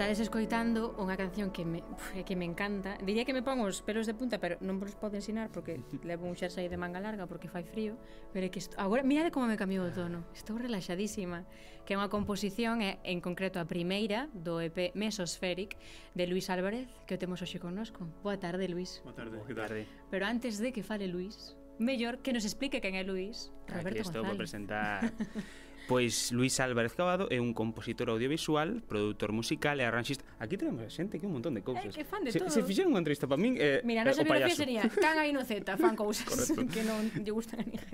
Estades escoitando unha canción que me, que me encanta. Diría que me pon os pelos de punta, pero non vos podo ensinar porque levo un xersei de manga larga porque fai frío, pero é que isto, agora mirade como me cambiou o tono. Estou relaxadísima, que é unha composición é en concreto a primeira do EP Mesospheric de Luis Álvarez, que o temos hoxe connosco. Boa tarde, Luis. Boa tarde, que tarde. Pero antes de que fale Luis, mellor que nos explique quen é Luis Roberto Aquí estou González. para presentar Pois Luis Álvarez Cavado é un compositor audiovisual, produtor musical e arranxista. Aquí tenemos a xente que un montón de cousas. É que fan de se, todo. Se fixeron unha entrevista para min eh, Mira, eh, nosa biografía sería Can aí no Z, fan cousas Correcto. que non lle gustan a ninguén.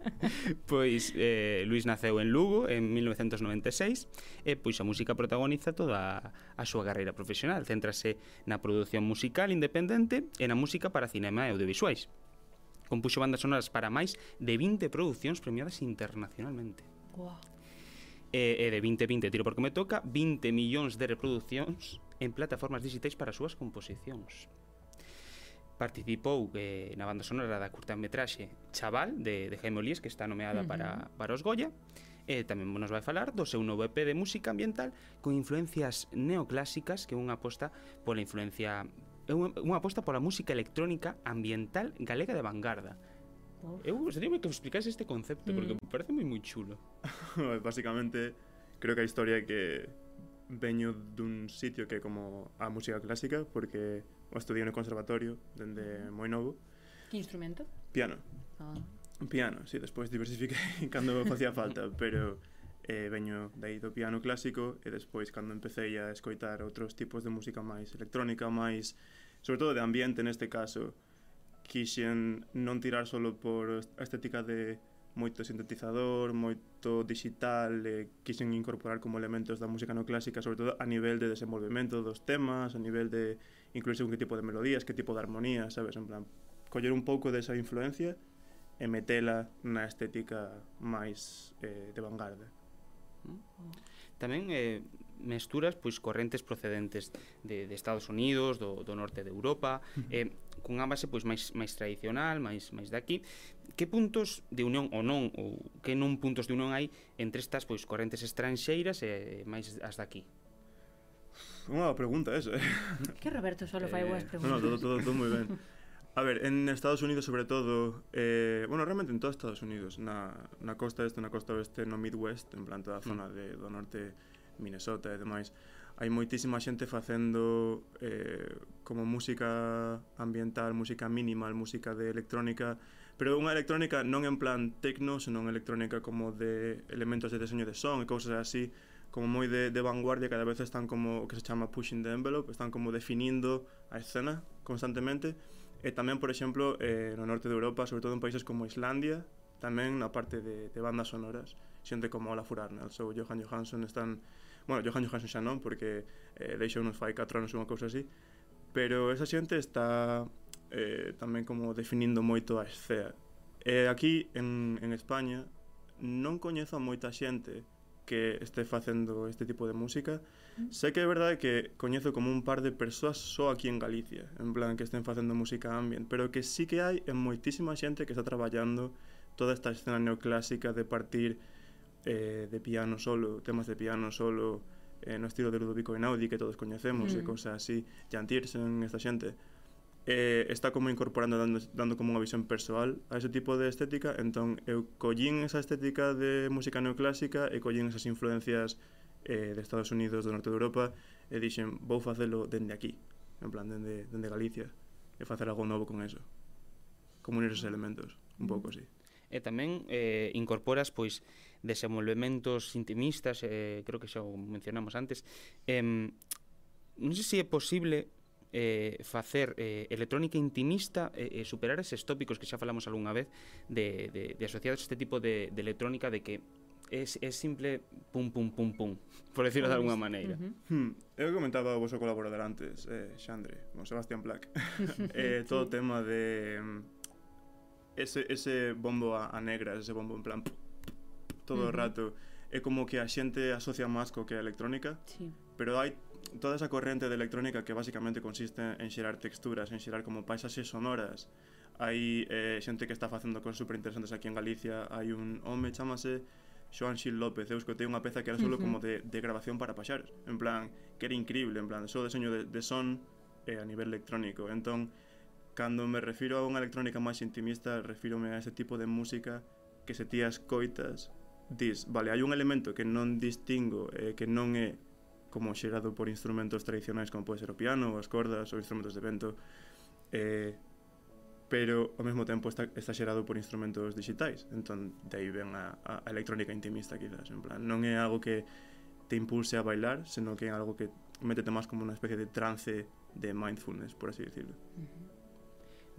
pois eh, Luis naceu en Lugo en 1996 e pois a música protagoniza toda a súa carreira profesional. Céntrase na produción musical independente e na música para cinema e audiovisuais. Compuxo bandas sonoras para máis de 20 producións premiadas internacionalmente. Wow. E, e de 2020 tiro porque me toca 20 millóns de reproduccións en plataformas digitais para as súas composicións participou eh, na banda sonora da curtametraxe Chaval de, de Jaime Olís que está nomeada uh -huh. para, para os Goya e eh, tamén nos vai falar do seu novo EP de música ambiental con influencias neoclásicas que é unha aposta pola influencia é unha, unha aposta pola música electrónica ambiental galega de vanguarda Uf. Eu gostaría que explicase este concepto, mm. porque me mm. parece moi moi chulo. Básicamente, creo que a historia é que veño dun sitio que é como a música clásica, porque o estudiei no conservatorio dende mm. moi novo. Que instrumento? Piano. Ah. Piano, sí, despois diversifiquei cando facía falta, pero eh, veño dai do piano clásico e despois cando empecé a escoitar outros tipos de música máis electrónica, máis sobre todo de ambiente neste caso, quixen non tirar solo por a estética de moito sintetizador, moito digital, e quixen incorporar como elementos da música no clásica, sobre todo a nivel de desenvolvemento dos temas, a nivel de incluirse un que tipo de melodías, que tipo de armonía, sabes, en plan, coller un pouco desa influencia e metela na estética máis eh, de vanguarda. Mm. Tamén eh, mesturas pois correntes procedentes de, de Estados Unidos, do, do norte de Europa, eh, cunha base pois máis máis tradicional, máis máis daqui. Que puntos de unión ou non ou que non puntos de unión hai entre estas pois correntes estranxeiras e máis as daqui? Unha pregunta esa, eh? Que Roberto solo fai boas eh, preguntas. No, no, todo, todo, todo moi ben. A ver, en Estados Unidos sobre todo, eh, bueno, realmente en todos Estados Unidos, na, na costa este, na costa oeste, no Midwest, en plan toda a mm. zona de, do norte Minnesota e demais, hai moitísima xente facendo eh, como música ambiental, música minimal, música de electrónica, pero unha electrónica non en plan tecno, senón electrónica como de elementos de deseño de son e cousas así, como moi de, de vanguardia, cada vez están como o que se chama pushing the envelope, están como definindo a escena constantemente, e tamén, por exemplo, eh, no norte de Europa, sobre todo en países como Islandia, tamén na parte de, de bandas sonoras, xente como Olafur Arnalds ou Johan Johansson están Bueno, Johan Johansson xa non, porque eh, deixou nos fai 4 anos unha cousa así, pero esa xente está eh, tamén como definindo moito a escena. E aquí, en, en España, non coñezo a moita xente que este facendo este tipo de música. Mm. Sei que é verdade que coñezo como un par de persoas só aquí en Galicia, en plan que estén facendo música ambient, pero que sí que hai en moitísima xente que está traballando toda esta escena neoclásica de partir eh, de piano solo, temas de piano solo eh, no estilo de Ludovico Einaudi que todos coñecemos mm. e cosas así, Jan Tiersen, esta xente eh, está como incorporando dando, dando como unha visión persoal a ese tipo de estética. Entón eu collín esa estética de música neoclásica e collín esas influencias eh, de Estados Unidos, do norte de Europa e dixen, vou facelo dende aquí en plan, dende, dende Galicia e facer algo novo con eso. Como unir esos elementos, un mm. pouco así. E tamén eh, incorporas pois desenvolvementos intimistas, eh, creo que xa o mencionamos antes, eh, non sei se é posible eh, facer eh, electrónica intimista e eh, eh, superar eses tópicos que xa falamos algunha vez de, de, de asociados a este tipo de, de electrónica de que é, é simple pum pum pum pum, por decirlo de alguna maneira. Uh -huh. hmm. Eu comentaba o vosso colaborador antes, eh, Xandre, con Sebastián Black, eh, todo o tema de mm, ese, ese bombo a, a negras, ese bombo en plan todo uh -huh. o rato. É como que a xente asocia máis co que a electrónica sí. pero hai toda esa corrente de electrónica que basicamente consiste en xerar texturas en xerar como paisaxes sonoras. Hai eh, xente que está facendo cosas super interesantes aquí en Galicia. Hai un home chamase Joan Xil López, eu escotei unha peza que era solo como de, de grabación para paxaros en plan, que era increíble, en plan, só deseño de, de son eh, a nivel electrónico. Entón, cando me refiro a unha electrónica máis intimista refírome a ese tipo de música que se tías coitas dis, vale, hai un elemento que non distingo e eh, que non é como xerado por instrumentos tradicionais como pode ser o piano, as cordas ou instrumentos de vento eh, pero ao mesmo tempo está, está xerado por instrumentos digitais entón de aí ven a, a electrónica intimista quizás en plan, non é algo que te impulse a bailar senón que é algo que métete máis como unha especie de trance de mindfulness, por así decirlo uh -huh.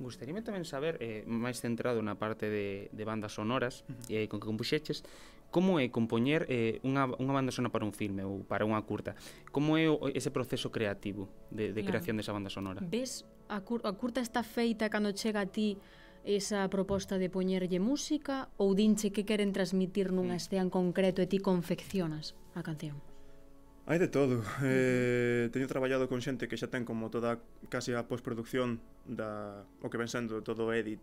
Gustaríame tamén saber, eh, máis centrado na parte de, de bandas sonoras uh -huh. eh, con que compuxeches, Como é compoñer eh, unha, unha banda sonora para un filme ou para unha curta? Como é o, ese proceso creativo de, de claro. creación desa banda sonora? Ves, a, cur a curta está feita cando chega a ti esa proposta de poñerlle música ou dinche que queren transmitir nunha mm. estea en concreto e ti confeccionas a canción? Hai de todo. Eh, teño traballado con xente que xa ten como toda casi a postproducción da o que ven sendo todo edit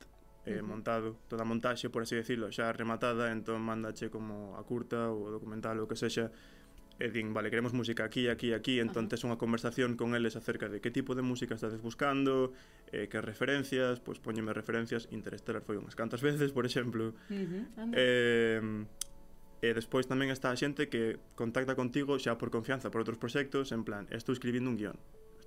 eh, uh -huh. montado, toda a montaxe, por así decirlo, xa rematada, entón mandache como a curta ou o documental ou que sexa e din, vale, queremos música aquí, aquí, aquí, entón tes unha conversación con eles acerca de que tipo de música estades buscando, eh, que referencias, pois póñeme referencias, Interstellar foi unhas cantas veces, por exemplo. Uh -huh. eh, e despois tamén está a xente que contacta contigo xa por confianza por outros proxectos, en plan, estou escribindo un guión,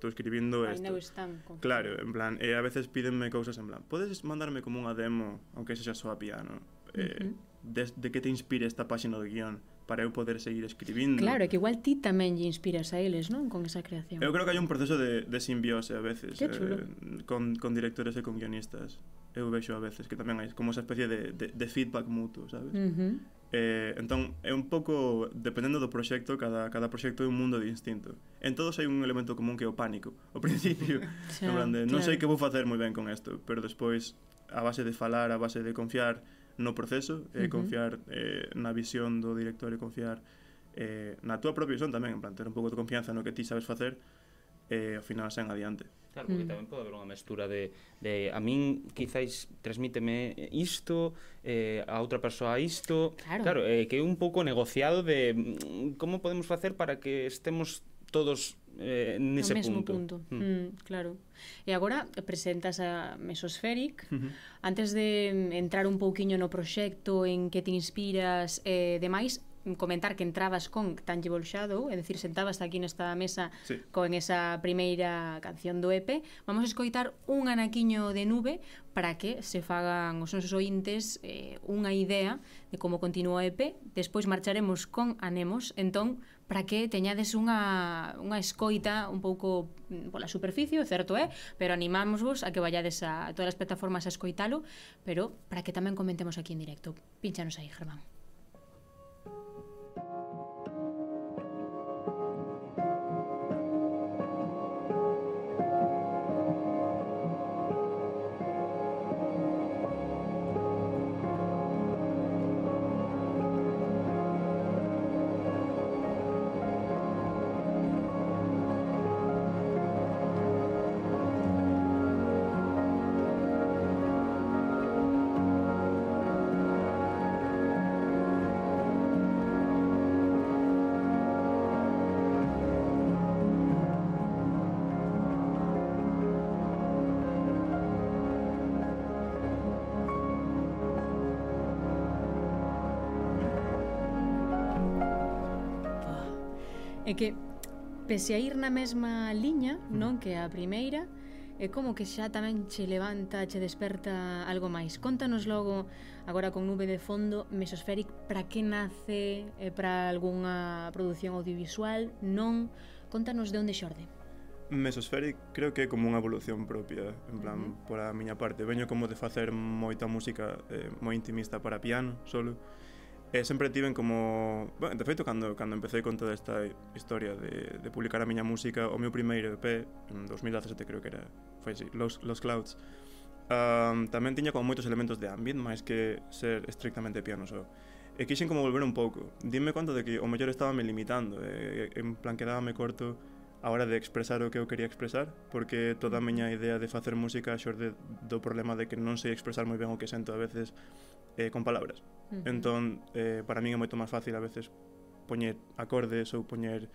estou escribindo isto. esto. Claro, en plan, e a veces pídenme cousas en plan, podes mandarme como unha demo, aunque sexa só a piano, eh, uh -huh. des, de que te inspire esta páxina do guión? para eu poder seguir escribindo. Claro, que igual ti tamén lle inspiras a eles, non? Con esa creación. Eu creo que hai un proceso de, de simbiose a veces eh, con, con directores e con guionistas. Eu vexo a veces que tamén hai como esa especie de, de, de feedback mutuo, sabes? Uh -huh. Eh, entón, é un pouco, dependendo do proxecto, cada, cada proxecto é un mundo distinto. En todos hai un elemento común que é o pánico, ao principio. xa, no de, non claro. sei que vou facer moi ben con isto, pero despois, a base de falar, a base de confiar, no proceso eh, e uh -huh. confiar eh, na visión do director e confiar eh, na túa propia visión tamén, en plan, ter un pouco de confianza no que ti sabes facer e eh, ao final sen adiante. Claro, porque mm. tamén pode haber unha mestura de, de a min quizáis transmíteme isto, eh, a outra persoa isto. Claro, claro eh, que é un pouco negociado de mm, como podemos facer para que estemos todos eh, nese no mesmo punto. punto. Mm. Mm, claro. E agora presentas a Mesospheric. Uh -huh. Antes de mm, entrar un pouquiño no proxecto, en que te inspiras e eh, demais, comentar que entrabas con Tangible Shadow, é dicir, sentabas aquí nesta mesa sí. con esa primeira canción do EP. Vamos a escoitar un anaquiño de nube para que se fagan os nosos ointes eh, unha idea de como continúa o EP. Despois marcharemos con Anemos. Entón, para que teñades unha, unha escoita un pouco mm, pola superficie, certo é, pero animámosvos a que vayades a, a todas as plataformas a escoitalo, pero para que tamén comentemos aquí en directo. Pínchanos aí, Germán. É que pese a ir na mesma liña, mm. non, que a primeira, é como que xa tamén che levanta, che desperta algo máis. Contanos logo, agora con nube de fondo, Mesospheric, para que nace, eh, é para algunha produción audiovisual, non? Contanos de onde xorde. Mesospheric creo que é como unha evolución propia, en plan, uh -huh. por a miña parte. Veño como de facer moita música eh, moi intimista para piano, solo, E sempre tiven como... Bueno, de feito, cando, cando empecé con toda esta historia de, de publicar a miña música, o meu primeiro EP, en 2017 creo que era, foi así, Los, Los Clouds, um, tamén tiña como moitos elementos de ambient, máis que ser estrictamente piano só. E quixen como volver un pouco. Dime conta de que o mellor estaba me limitando, e, en plan quedábame corto a hora de expresar o que eu quería expresar, porque toda a miña idea de facer música xorde do problema de que non sei expresar moi ben o que sento a veces eh, con palabras. Uh -huh. Entón, eh, para min é moito máis fácil a veces poñer acordes ou poñer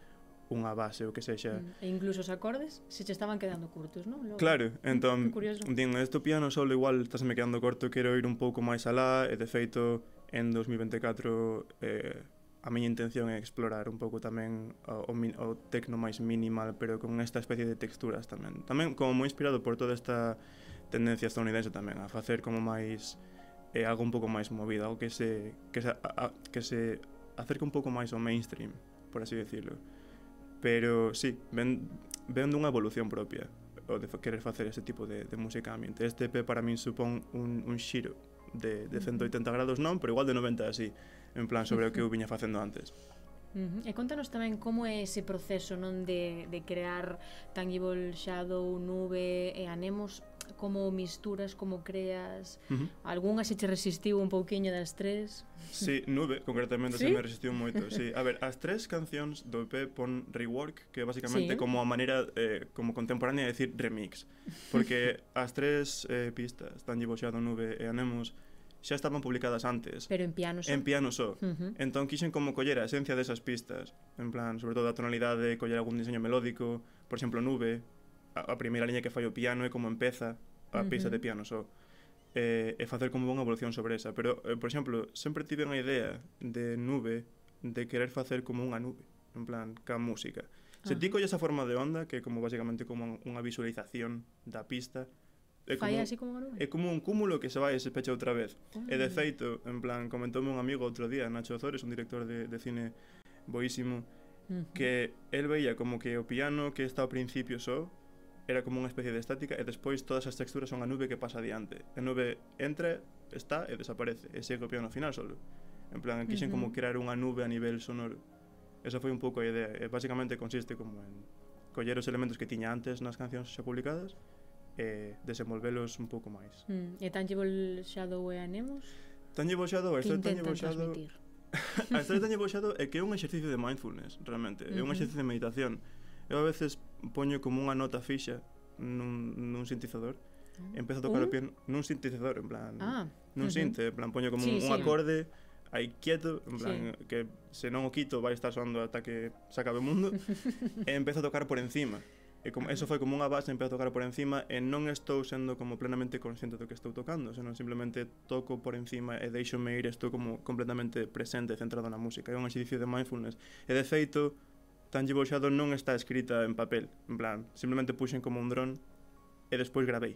unha base ou que sexa. E incluso os acordes se che estaban quedando curtos, non? Logo, claro, entón, din, este piano solo igual estaseme quedando corto, quero ir un pouco máis alá, e de feito, en 2024 eh, a miña intención é explorar un pouco tamén o, o, o tecno máis minimal, pero con esta especie de texturas tamén. Tamén como moi inspirado por toda esta tendencia estadounidense tamén, a facer como máis eh, algo un pouco máis movido, algo que se, que se, a, que se acerca un pouco máis ao mainstream, por así decirlo. Pero sí, ven, ven dunha evolución propia o de querer facer ese tipo de, de música ambiente. Este EP para min supón un, un xiro de, de 180 grados non, pero igual de 90 así, en plan sobre o que eu viña facendo antes. Uh. E contanos tamén como é ese proceso non de, de crear Tangible Shadow, Nube e Anemos como misturas, como creas uh -huh. algunha se che resistiu un pouquiño das tres Si, sí, nube, concretamente ¿Sí? se me resistiu moito sí. A ver, as tres cancións do EP pon rework que é basicamente sí. como a maneira eh, como contemporánea de decir remix porque as tres eh, pistas Tangible Shadow, Nube e Anemos xa estaban publicadas antes. Pero en piano só. En piano só. Uh -huh. Entón quixen como coller a esencia desas pistas, en plan, sobre todo a tonalidade, coller algún diseño melódico, por exemplo, Nube, a, a primeira liña que fai o piano e como empeza a pista uh -huh. de piano só. E, e facer como unha evolución sobre esa. Pero, eh, por exemplo, sempre tive unha idea de Nube de querer facer como unha nube, en plan, ca música. Ah. Se ti colles a forma de onda, que como basicamente como unha visualización da pista, É como, así como nube. É como un cúmulo que se vai e se pecha outra vez. Oh. E de ah. feito, en plan, comentoume un amigo outro día, Nacho Ozores, un director de, de cine boísimo, que el veía como que o piano que está ao principio só era como unha especie de estática e despois todas as texturas son a nube que pasa adiante. A nube entra, está e desaparece e segue o piano ao final solo. En plan, quixen uh -huh. como crear unha nube a nivel sonoro. Esa foi un pouco a idea. E basicamente consiste como en coller os elementos que tiña antes nas cancións xa publicadas e desenvolvelos un pouco máis. Mm. E Tangible Shadow e Anemos? Tangible Shadow, a historia Tangible Shadow... a historia Tangible Shadow é que é un exercicio de mindfulness, realmente. É un exercicio de meditación. Eu a veces poño como unha nota fixa nun, nun sintetizador oh. empezo a tocar ¿Un? o uh. piano nun sintetizador, en plan, ah. nun uh -huh. sinte, en plan poño como sí, un, sí. un acorde aí quieto, en plan sí. que se non o quito vai estar soando ata que se acabe o mundo e empezo a tocar por encima. E como, eso foi como unha base, empezo a tocar por encima e non estou sendo como plenamente consciente do que estou tocando, senón simplemente toco por encima e deixome ir, estou como completamente presente centrado na música. É un exercicio de mindfulness. E de feito, Tangible Shadow non está escrita en papel, en plan, simplemente puxen como un dron e despois gravei.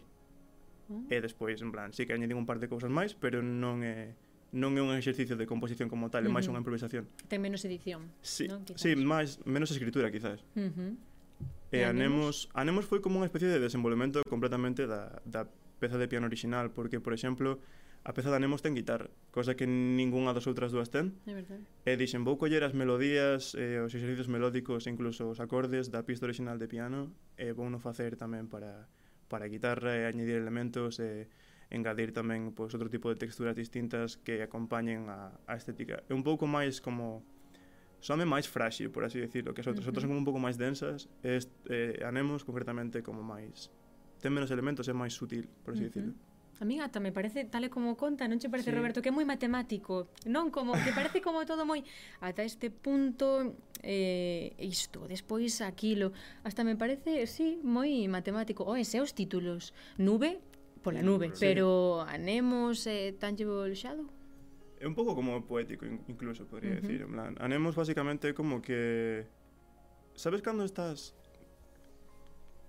Mm. E despois, en plan, sí que añadín un par de cousas máis, pero non é... Non é un exercicio de composición como tal, é máis unha improvisación. Ten menos edición, sí, non? Quizás. Sí, máis, menos escritura, quizás. Uh -huh. Eh, e Anemos, Anemos foi como unha especie de desenvolvemento completamente da, da peza de piano original, porque, por exemplo, a peza de Anemos ten guitarra, cosa que ningunha das outras dúas ten. É verdade. E dixen, vou coller as melodías, e os exercicios melódicos e incluso os acordes da pista original de piano, e vou no facer tamén para, para guitarra e añadir elementos e engadir tamén pois, outro tipo de texturas distintas que acompañen a, a estética. É un pouco máis como soame máis fráxil, por así decirlo, que as outras. Uh -huh. outras son como un pouco máis densas, e eh, Anemos concretamente como máis... Ten menos elementos, é máis sutil, por así uh -huh. decirlo. A mí ata me parece, tal e como conta, non che parece, sí. Roberto, que é moi matemático. Non como, que parece como todo moi... Ata este punto, eh, isto, despois aquilo. Hasta me parece, sí, moi matemático. O ese os títulos. Nube, pola nube. Sí. Pero anemos, eh, tangible shadow. É un pouco como poético incluso, podría uh -huh. decir. En plan, Anemos basicamente como que... Sabes cando estás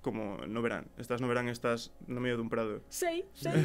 como no verán. Estás no verán, estás no medio dun prado. Sei, sei.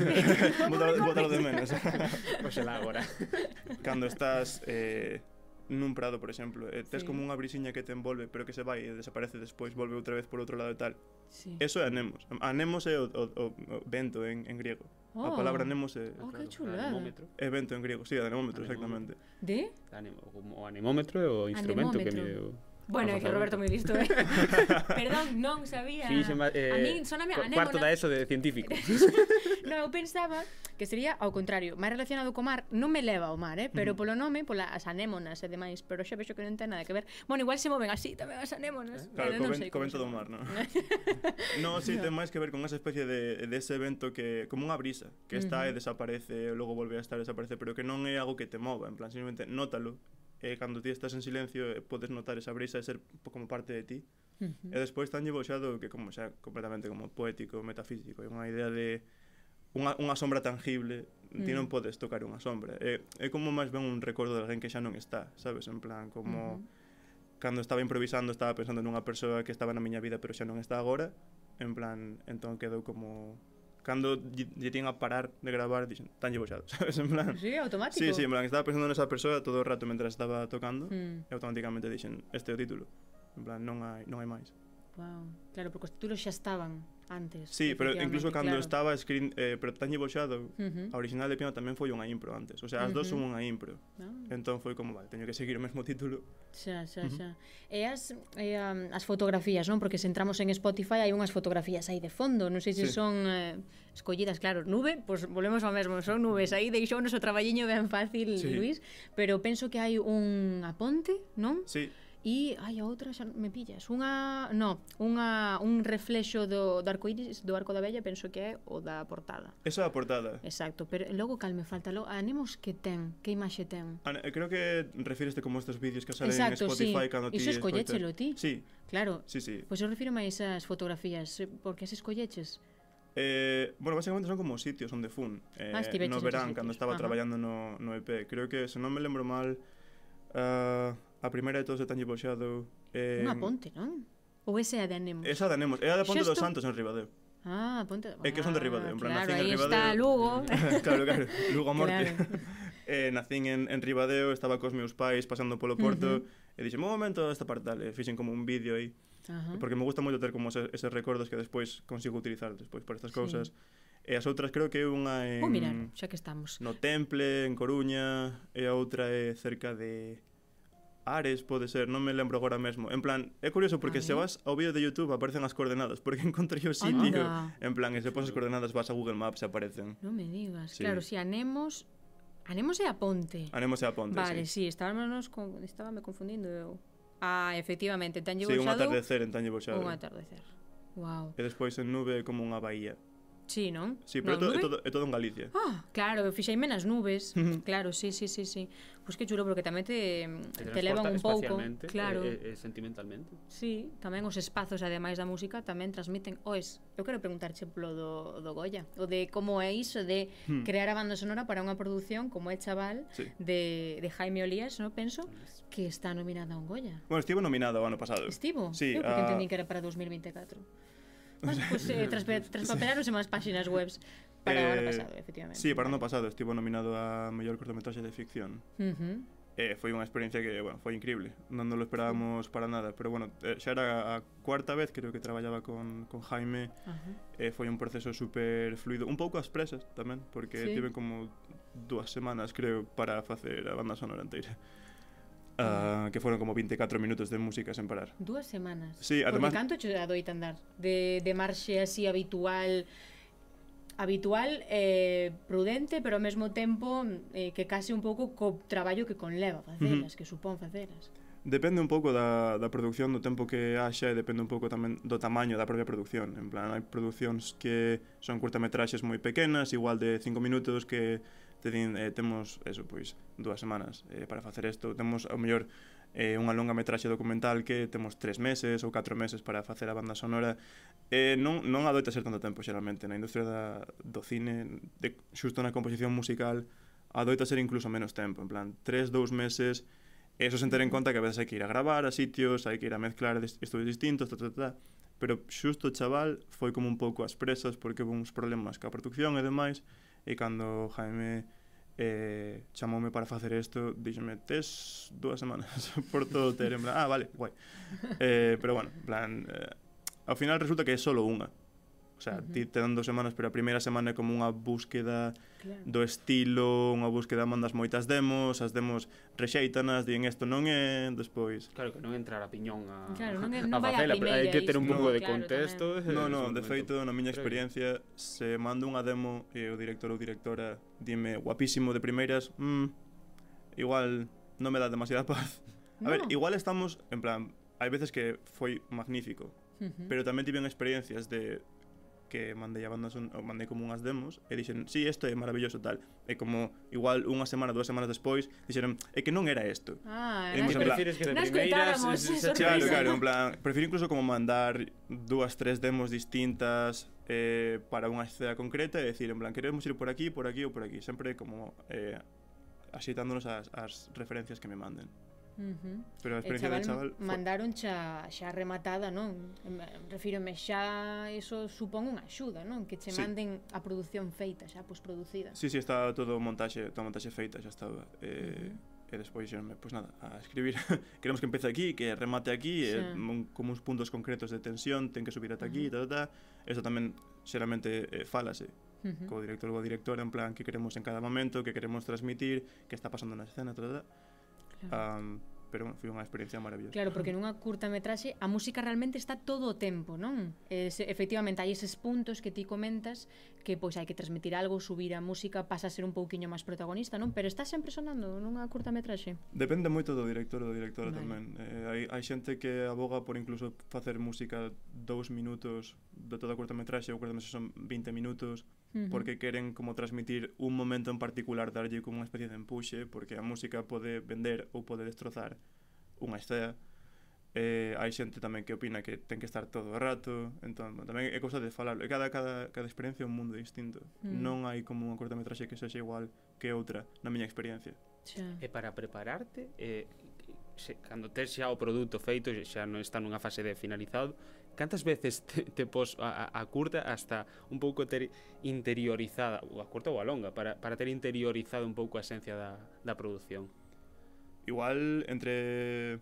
Botalo de menos. Pois ela agora. Cando estás eh, nun prado, por exemplo, e eh, tes sí. como unha brisiña que te envolve, pero que se vai e desaparece despois, volve outra vez por outro lado e tal. Sí. Eso é anemos. Anemos é o, o, o vento en, en griego. Oh. A palabra Nemos é oh, claro, chulada. anemómetro. É vento en griego, si, sí, anemómetro, anemómetro. exactamente. De? Anemo, o anemómetro é o instrumento anemómetro. que mide o Bueno, é que Roberto moi listo, eh? Perdón, non sabía. Sí, xema, eh, a min soname cu anémona. Cuarto da eso de científico. no, eu pensaba que sería ao contrario, máis relacionado co mar, non me leva ao mar, eh? pero polo nome, pola as anémonas e demais, pero xa vexo que non ten nada que ver. Bueno, igual se moven así tamén as anémonas, eh? claro, pero non sei. Comento do mar, non? no, sí, no. ten máis que ver con esa especie de, de ese evento que como unha brisa, que está uh -huh. e desaparece, logo volve a estar, desaparece, pero que non é algo que te mova, en plan, simplemente nótalo e cando ti estás en silencio eh, podes notar esa brisa e ser como parte de ti. Uh -huh. E despois tan llevoxado que como xa completamente como poético, metafísico, é unha idea de unha, unha sombra tangible, ti non mm. podes tocar unha sombra. É, é como máis ben un recordo de alguén que xa non está, sabes? En plan, como... Uh -huh. Cando estaba improvisando estaba pensando nunha persoa que estaba na miña vida pero xa non está agora, en plan, entón quedou como cando lle tin a parar de gravar, dixen, tan lle sabes? En plan... Sí, automático. Sí, sí, en plan, estaba pensando nesa persoa todo o rato mentras estaba tocando mm. e automáticamente dixen, este é o título. En plan, non hai, non hai máis. Wow. Claro, porque os títulos xa estaban antes. Sí, pero incluso cando claro. estaba Screen, eh, pero Shadow, uh -huh. a original de piano tamén foi unha impro antes. O sea, as uh -huh. dous son unha impro. Ah. Entón foi como, vale, teño que seguir o mesmo título. Xa, xa, xa. E eh, as, e, eh, um, as fotografías, non? Porque se entramos en Spotify hai unhas fotografías aí de fondo. Non sei se sí. son eh, escollidas, claro, nube, pois pues, volvemos ao mesmo, son nubes. Aí deixou o traballiño ben fácil, sí. Luis. Pero penso que hai un aponte, non? Sí. E hai a outra xa me pillas. Unha, no, unha un reflexo do do arco iris do arco da vella, penso que é o da portada. Esa da portada. Exacto, pero logo cal me falta, logo anemos que ten, que imaxe ten. Ana, creo que refíreste como estes vídeos que salen Exacto, en Spotify sí. cando ti Iso escolléchelo ti? Sí. Claro. Sí, sí. Pois pues eu refiro a esas fotografías, porque as escolleches. Eh, bueno, basicamente son como sitios onde fun eh, ah, No verán, cando estaba Ajá. traballando no, no EP Creo que, se non me lembro mal uh, A primeira de todos de Tanlle Boxado eh, Unha ponte, non? Ou esa é a de Anemos? Esa de Anemos, é a da Ponte Xesto... dos Santos en Ribadeo Ah, ponte... É que son de Ribadeo, en plan, ah, claro, nacín en Ribadeo... está Lugo. claro, claro, Lugo Morte. Claro. eh, nacín en, en Ribadeo, estaba cos meus pais pasando polo Porto, uh -huh. e dixen, un momento, esta parte tal, e fixen como un vídeo aí. Uh -huh. Porque me gusta moito ter como ese, eses recordos que despois consigo utilizar despois para estas sí. cousas. E as outras creo que é unha en... Vou mirar, xa que estamos. No Temple, en Coruña, e a outra é cerca de... Ares pode ser, non me lembro agora mesmo. En plan, é curioso porque se vas ao vídeo de YouTube aparecen as coordenadas, porque encontrei o sitio. Anda. En plan, e se pon as coordenadas vas a Google Maps e aparecen. Non me digas. Sí. Claro, se si anemos Anemos é a ponte. Anemos e a ponte, Vale, sí, sí estábamos con... estábame confundindo eu. Ah, efectivamente, tanlle sí, boxado... Sí, un atardecer en tanlle boxado. Un atardecer. Wow. E despois en nube como unha baía. Sí, non? Sí, pero é todo, é, todo, é todo en Galicia. Ah, claro, eu fixeime nas nubes. claro, sí, sí, sí, sí. Pois pues que chulo porque tamén te te, te levan un pouco, claro. E, e, sentimentalmente. Sí, tamén os espazos ademais da música tamén transmiten oes. Eu quero preguntarche polo do do Goya, o de como é iso de hmm. crear a banda sonora para unha produción como é Chaval sí. de de Jaime Olías, no penso, que está nominada a un Goya. Bueno, estivo nominado o ano pasado. Estivo? Sí, eu porque a... entendí que era para 2024. Bueno, pues, eh, traspapelaronse máis páxinas webs para eh, o ano pasado, efectivamente. Sí, para o ano pasado estivo nominado a mellor cortometraxe de ficción. Uh -huh. Eh, foi unha experiencia que, bueno, foi increíble. Non nos lo esperábamos para nada, pero bueno, eh, xa era a cuarta vez creo que traballaba con, con Jaime. Uh -huh. eh, foi un proceso super fluido, un pouco ás presas tamén, porque sí. tiven como dúas semanas, creo, para facer a banda sonora inteira. Uh, que foron como 24 minutos de música sen parar. Dúas semanas. Sí, además... Canto che adoita andar de, de marxe así habitual habitual, eh, prudente, pero ao mesmo tempo eh, que case un pouco co traballo que conleva facelas, uh -huh. que supón facelas. Depende un pouco da, da producción, do tempo que haxa e depende un pouco tamén do tamaño da propia producción. En plan, hai produccións que son curtametraxes moi pequenas, igual de 5 minutos, que Te din, eh, temos, eso, pois, dúas semanas eh, para facer isto. Temos, ao mellor, eh, unha longa metraxe documental que temos tres meses ou catro meses para facer a banda sonora. Eh, non, non adoita ser tanto tempo, xeralmente. Na industria da, do cine, de, xusto na composición musical, adoita ser incluso menos tempo. En plan, tres, dous meses... Eso sen ter en conta que a veces hai que ir a gravar a sitios, hai que ir a mezclar estudios distintos, ta, ta, ta, pero xusto o chaval foi como un pouco as presas porque houve uns problemas ca producción e demais E cando Jaime eh, chamoume para facer isto, díxeme, tes dúas semanas por todo ter, en plan, ah, vale, guai. Eh, pero bueno, en plan, eh, ao final resulta que é solo unha, O sea, uh -huh. ti te dan dos semanas, pero a primeira semana é como unha búsqueda claro. do estilo, unha búsqueda mandas moitas demos, as demos rexeitanas, din isto non é, despois... Claro que non entrar a piñón a, claro, non, é, non a facela, pero hai que ter un pouco no, de claro, contexto. Tamén. No, no, de feito, na miña experiencia, se mando unha demo e o director ou directora dime guapísimo de primeiras, mm, igual non me dá demasiada paz. No. A ver, igual estamos, en plan, hai veces que foi magnífico, uh -huh. pero tamén tiven experiencias de que mandei a bandas un, mandei como unhas demos e dixen, sí, isto é maravilloso tal. E como igual unha semana, dúas semanas despois, dixeron, é que non era isto. Ah, e, en plan, prefires que de primeiras... se Claro, claro, en plan, prefiro incluso como mandar dúas, tres demos distintas eh, para unha escena concreta e decir, en plan, queremos ir por aquí, por aquí ou por aquí. Sempre como eh, axeitándonos as, as referencias que me manden. Uh -huh. Pero a experiencia chaval do chaval mandaron xa, xa rematada, non? Refírome xa eso supón unha axuda, non? Que che sí. manden a produción feita, xa pois producida. Sí, sí, está todo o montaxe, toda montaxe feita, xa estaba. Eh, uh -huh. E despois, pois nada, a escribir Queremos que empece aquí, que remate aquí eh, sí. eh, Como uns puntos concretos de tensión Ten que subir ata aquí, uh -huh. ta, ta, ta Eso tamén xeramente eh, falase uh -huh. Co director ou a directora En plan, que queremos en cada momento Que queremos transmitir Que está pasando na escena, ta, ta, ta Claro. Um, pero bueno, foi unha experiencia maravillosa. Claro, porque nunha curta metraxe a música realmente está todo o tempo, non? Es, efectivamente, hai eses puntos que ti comentas que pois hai que transmitir algo, subir a música, pasa a ser un pouquiño máis protagonista, non? Pero está sempre sonando nunha curta metraxe. Depende moito do director ou da directora vale. tamén. Eh, hai, hai xente que aboga por incluso facer música dous minutos de toda a curtametraxe ou curtametraxe son 20 minutos uh -huh. porque queren como transmitir un momento en particular darlle como unha especie de empuxe porque a música pode vender ou pode destrozar unha escena eh, hai xente tamén que opina que ten que estar todo o rato entón, tamén é cousa de falarlo e cada, cada, cada experiencia é un mundo distinto mm. non hai como unha cortometraxe que sexa igual que outra na miña experiencia Xa. E para prepararte, eh, se, cando tes xa o produto feito, xa non está nunha fase de finalizado, cantas veces te, te pos a, a curta hasta un pouco ter interiorizada, ou a curta ou a longa, para, para ter interiorizado un pouco a esencia da, da produción? Igual entre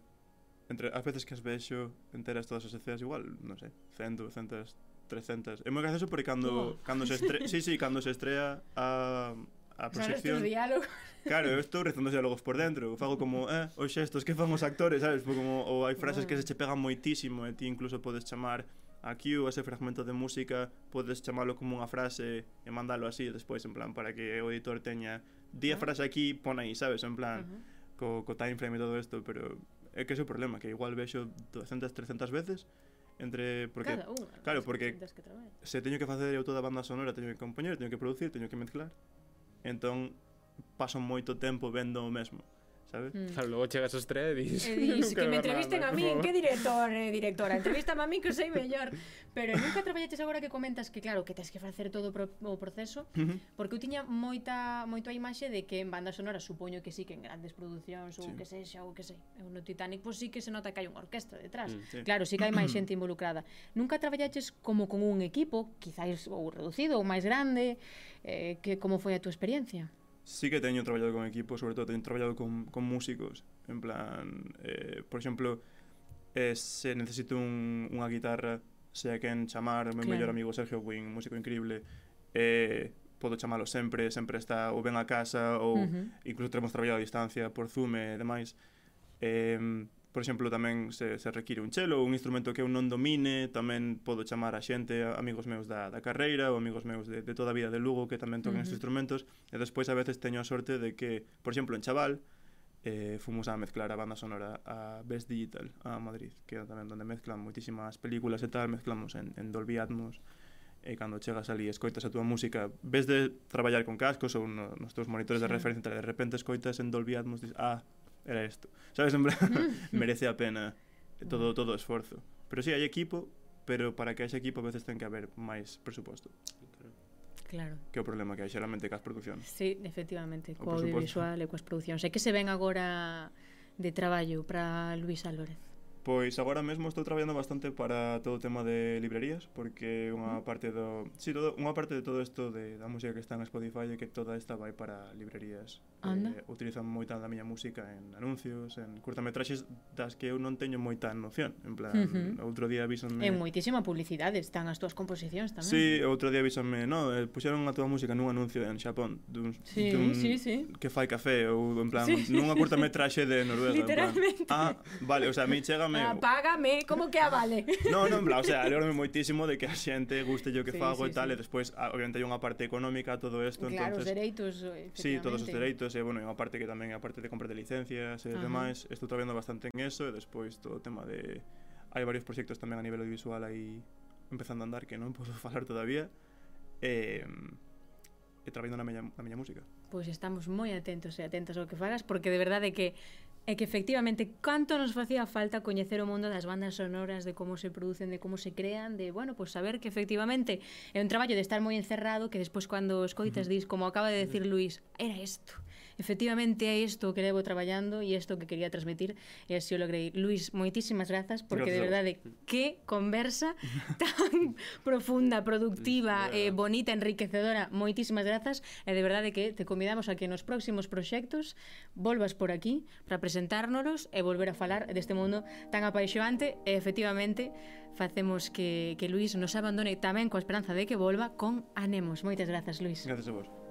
entre as veces que as vexo enteras todas as escenas igual, non sei, 100, 200, 300. É moi gracioso porque cando oh. cando se estre... sí, sí, cando se estrea a a proxección. Claro, diálogos. Claro, eu estou rezando diálogos por dentro, eu fago como, eh, os xestos que fan os actores, sabes, como ou hai frases bueno. que se che pegan moitísimo e ti incluso podes chamar a ou ese fragmento de música podes chamalo como unha frase e mandalo así despois en plan para que o editor teña día frase aquí, pon aí, sabes, en plan uh -huh. co, co time frame e todo isto, pero É que ese é o problema, que igual vexo 200, 300 veces entre porque Cada unha, claro, porque que se teño que facer eu toda a banda sonora, teño que compoñer, teño que producir, teño que mezclar. Entón paso moito tempo vendo o mesmo sabes? Mm. Claro, logo chegas os tres e dis... E dis que me entrevisten nada, a mí, que director, eh, directora, entrevístame a mí que sei mellor. Pero nunca traballaches agora que comentas que, claro, que tens que facer todo pro, o proceso, uh -huh. porque eu tiña moita moito a imaxe de que en banda sonora supoño que sí, que en grandes producións ou sí. que sexa, ou que sei, no Titanic, pois pues sí que se nota que hai unha orquestra detrás. Mm, sí. Claro, sí que hai máis xente involucrada. Nunca traballaches como con un equipo, quizáis ou reducido ou máis grande, eh, que como foi a túa experiencia? sí que teño traballado con equipos, sobre todo teño traballado con, con músicos, en plan, eh, por exemplo, eh, se necesito un, unha guitarra, se a quen chamar, o meu claro. mellor amigo Sergio Win, músico increíble, eh, podo chamalo sempre, sempre está ou ben a casa ou uh -huh. incluso teremos traballado a distancia por Zoom e demais. Eh, por exemplo, tamén se, se require un chelo, un instrumento que eu non domine, tamén podo chamar a xente, a amigos meus da, da carreira, ou amigos meus de, de toda a vida de Lugo que tamén toquen uh -huh. estes instrumentos, e despois a veces teño a sorte de que, por exemplo, en Chaval, eh, fomos a mezclar a banda sonora a Best Digital a Madrid, que é tamén onde mezclan moitísimas películas e tal, mezclamos en, en Dolby Atmos, e cando chegas ali escoitas a túa música, ves de traballar con cascos ou no, nos teus monitores sí. de referencia, de repente escoitas en Dolby Atmos, dis, ah, era isto. Sabes, en plan, merece a pena todo, todo o esforzo. Pero sí, hai equipo, pero para que haxa equipo a veces ten que haber máis presuposto. Claro. Que é o problema que hai xeralmente cas producións. Sí, efectivamente, co audiovisual e coas producións. E que se ven agora de traballo para Luis Álvarez? Pois agora mesmo estou traballando bastante para todo o tema de librerías, porque unha parte do, si sí, todo, unha parte de todo isto de da música que está en Spotify é que toda esta vai para librerías Anda. Eh, utilizan moita da miña música en anuncios, en curtametraxes das que eu non teño moita noción. En plan, uh -huh. outro día avísanme En moitísima publicidade están as túas composicións tamén. Sí, outro día avísanme no, eh, puxeron a túa música nun anuncio en Xapón dun, sí, dun sí, sí. que fai café ou en plan, sí. nunha curtametraxe de Noruega. Literalmente. Plan, ah, vale, o sea, a mí chégame... Ah, págame, como que a vale no, no, en plan, o sea, alegrome moitísimo de que a xente guste yo que sí, fago sí, e tal, sí. e despois, obviamente, hai unha parte económica todo isto, claro, entonces... Os dereitos, eh, Sí, todos os dereitos, e, bueno, e unha parte que tamén é a parte de compra de licencias e uh -huh. demais, estou traballando bastante en eso e despois todo o tema de hai varios proxectos tamén a nivel audiovisual aí empezando a andar que non podo falar todavía e, e traballando na miña, na miña música. Pois pues estamos moi atentos e atentos ao que fagas porque de verdade que É que efectivamente, canto nos facía falta coñecer o mundo das bandas sonoras, de como se producen, de como se crean, de, bueno, pois pues saber que efectivamente é un traballo de estar moi encerrado que despois cando escoitas dis, como acaba de decir Luis era isto efectivamente é isto que levo traballando e isto que quería transmitir e así o logrei. Luis, moitísimas grazas porque gracias. de verdade que conversa tan profunda, productiva, eh, bonita, enriquecedora. Moitísimas grazas e de verdade que te convidamos a que nos próximos proxectos volvas por aquí para presentárnolos e volver a falar deste mundo tan apaixonante e efectivamente facemos que, que Luis nos abandone tamén coa esperanza de que volva con Anemos. Moitas grazas, Luis. Gracias a vos.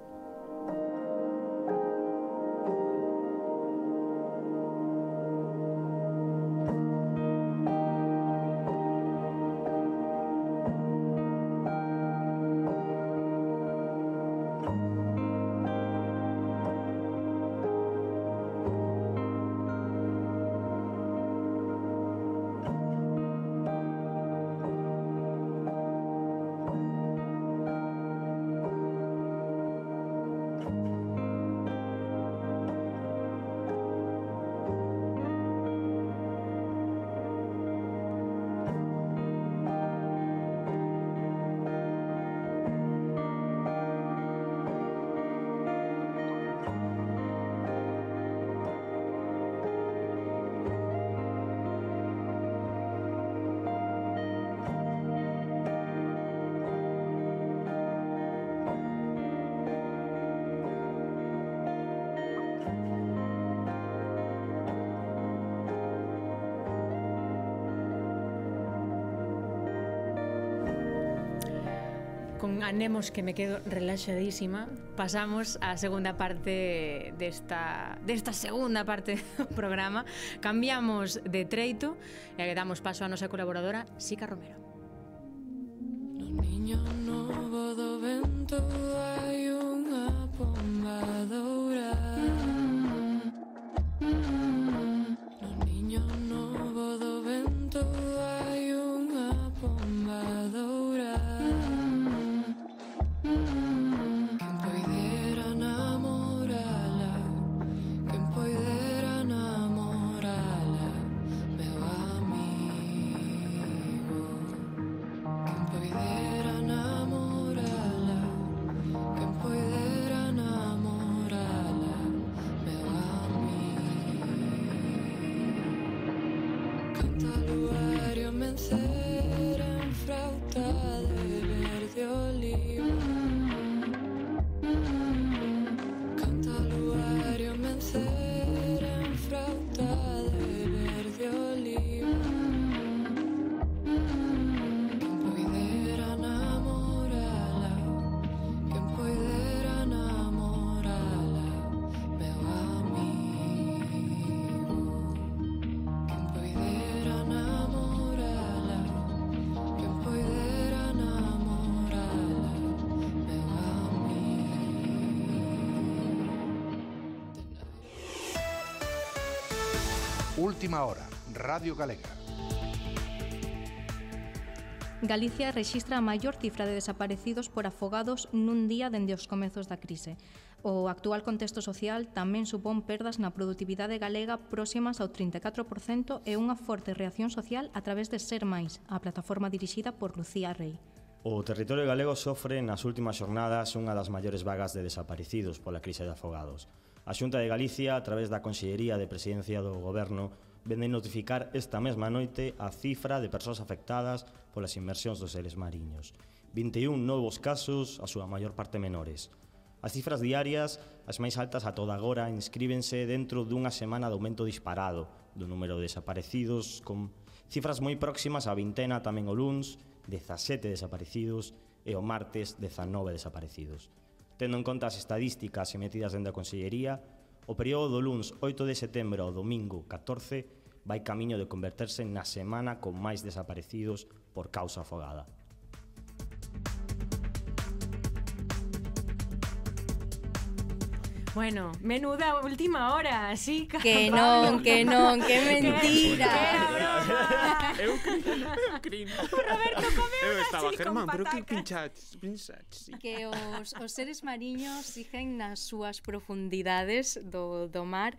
Con Anemos que me quedo relaxadísima pasamos á segunda parte desta, desta segunda parte do programa. Cambiamos de treito e damos paso á nosa colaboradora Sica Romero Última hora, Radio Galega. Galicia rexistra a maior cifra de desaparecidos por afogados nun día dende os comezos da crise. O actual contexto social tamén supón perdas na produtividade galega próximas ao 34% e unha forte reacción social a través de Ser Mais, a plataforma dirixida por Lucía Rey. O territorio galego sofre nas últimas xornadas unha das maiores vagas de desaparecidos pola crise de afogados. A Xunta de Galicia, a través da Consellería de Presidencia do Goberno, vende notificar esta mesma noite a cifra de persoas afectadas polas inmersións dos seres mariños. 21 novos casos, a súa maior parte menores. As cifras diarias, as máis altas a toda agora, inscríbense dentro dunha semana de aumento disparado do número de desaparecidos, con cifras moi próximas a vintena tamén o luns, 17 desaparecidos e o martes 19 desaparecidos. Tendo en conta as estadísticas emitidas dende a Consellería, o período do luns 8 de setembro ao domingo 14 vai camiño de converterse na semana con máis desaparecidos por causa afogada. Bueno, menuda última hora, así Que no, que no, que mentira. Eu, eu crin. Roberto, come eh, eu estaba, Germán, pero que pinchats, pinchats. Que os, os seres mariños siguen nas súas profundidades do, do mar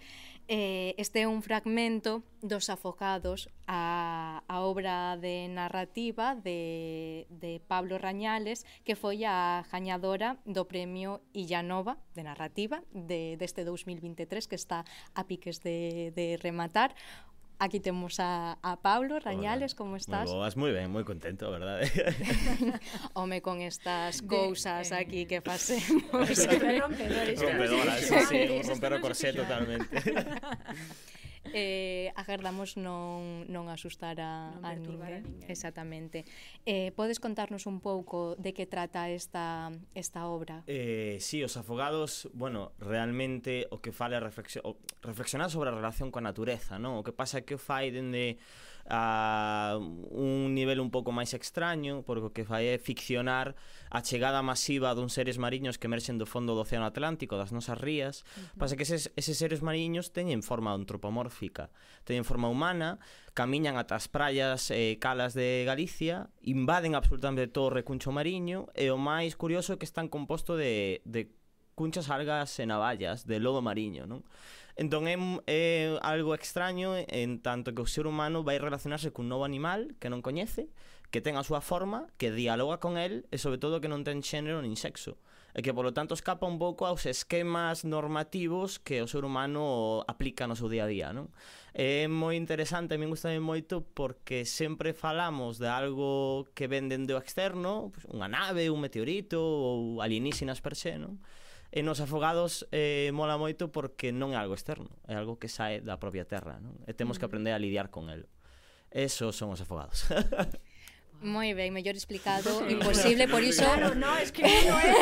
Eh, este é un fragmento dos afocados a, a obra de narrativa de, de Pablo Rañales que foi a gañadora do premio Illanova de narrativa de, deste 2023 que está a piques de, de rematar. Aquí temos a, a Pablo Rañales, Hola. como estás? Moi boas, moi ben, moi contento, a verdade. Home, con estas cousas aquí que facemos. Rompedores. Rompedoras, sí, sí, romper o corsé totalmente. eh, agardamos non, non asustar a, non a, ninguén. a ninguén. Exactamente. Eh, podes contarnos un pouco de que trata esta, esta obra? Eh, sí, os afogados, bueno, realmente o que fala reflexio, reflexionar sobre a relación coa natureza, non? O que pasa que o fai dende a un nivel un pouco máis extraño, porque o que fai é ficcionar a chegada masiva duns seres mariños que emerxen do fondo do Océano Atlántico, das nosas rías. Uh -huh. Pasa que eses, eses seres mariños teñen forma antropomórfica, teñen forma humana, camiñan ata as praias e eh, calas de Galicia, invaden absolutamente todo o recuncho mariño, e o máis curioso é que están composto de, de cunchas algas e navallas de lodo mariño, non? Entón é, é algo extraño en tanto que o ser humano vai relacionarse cun novo animal que non coñece, que ten a súa forma, que dialoga con el e sobre todo que non ten xénero nin sexo. E que polo tanto escapa un pouco aos esquemas normativos que o ser humano aplica no seu día a día, non? É moi interesante, me gusta moito porque sempre falamos de algo que ven dende o externo, pues, unha nave, un meteorito ou alienígenas per se, non? E nos afogados eh, mola moito porque non é algo externo, é algo que sae da propia terra, non? E temos que mm. aprender a lidiar con el. Esos son os afogados. Moi ben, mellor explicado, imposible, por iso... Claro, no, es que non é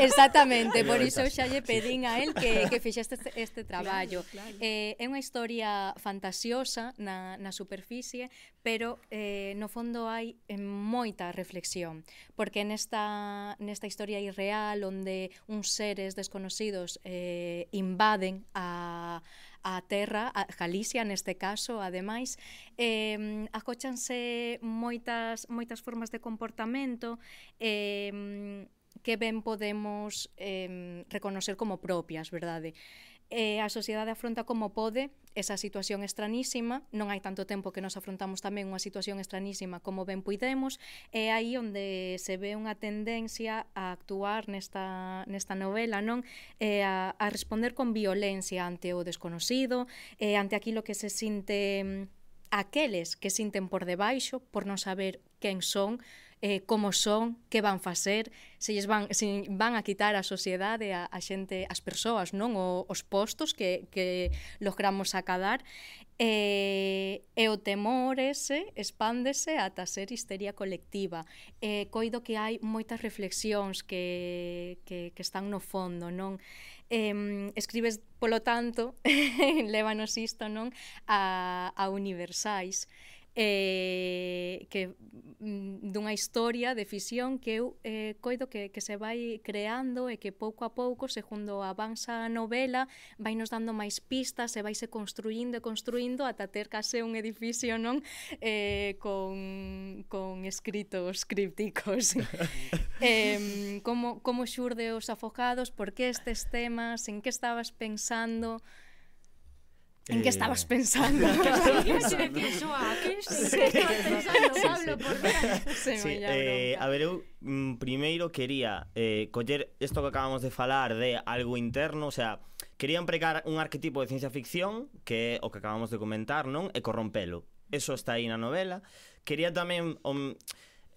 Exactamente, por iso xa lle pedín a el que, que fixeste este, este traballo. Claro, claro. Eh, é unha historia fantasiosa na, na superficie, pero eh, no fondo hai eh, moita reflexión, porque nesta, nesta historia irreal onde uns seres desconocidos eh, invaden a a terra, a Galicia neste caso, ademais, eh, acóchanse moitas, moitas formas de comportamento, eh, que ben podemos eh, reconocer como propias, verdade? E a sociedade afronta como pode esa situación estranísima, non hai tanto tempo que nos afrontamos tamén unha situación estranísima como ben puidemos, e aí onde se ve unha tendencia a actuar nesta, nesta novela, non? E a, a responder con violencia ante o desconocido, e ante aquilo que se sinte mm, aqueles que sinten por debaixo, por non saber quen son, eh, como son, que van facer, se lles van, se van a quitar a sociedade, a, a xente, as persoas, non o, os postos que, que logramos acadar, e, eh, e o temor ese expándese ata ser histeria colectiva. E eh, coido que hai moitas reflexións que, que, que están no fondo, non? eh, escribes, polo tanto, lévanos isto non a, a universais, eh, que mm, dunha historia de fisión que eu eh, coido que, que se vai creando e que pouco a pouco, segundo avanza a novela, vai nos dando máis pistas e vai se construindo e construindo ata ter case un edificio non eh, con, con escritos crípticos. eh, como, como xurde os afogados, por que estes temas, en que estabas pensando... En eh... que estabas pensando? Eh, a ver, eu mm, primeiro quería eh, coller isto que acabamos de falar de algo interno, o sea, quería empregar un arquetipo de ciencia ficción que é o que acabamos de comentar, non? E corrompelo. Eso está aí na novela. Quería tamén, om,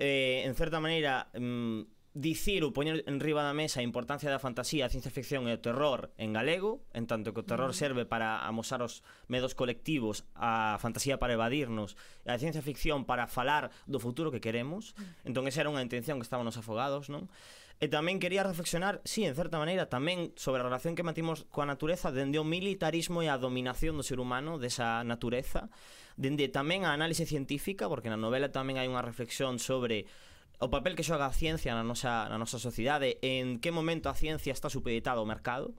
eh, en certa maneira, mm, dicir ou poñer en riba da mesa a importancia da fantasía, a ciencia ficción e o terror en galego, en tanto que o terror serve para amosar os medos colectivos, a fantasía para evadirnos, a ciencia ficción para falar do futuro que queremos. Entón esa era unha intención que estábamos afogados, non? E tamén quería reflexionar, sí, en certa maneira, tamén sobre a relación que mantimos coa natureza dende o militarismo e a dominación do ser humano desa natureza, dende tamén a análise científica, porque na novela tamén hai unha reflexión sobre o papel que xoga a ciencia na nosa, na nosa sociedade, en que momento a ciencia está supeditada ao mercado,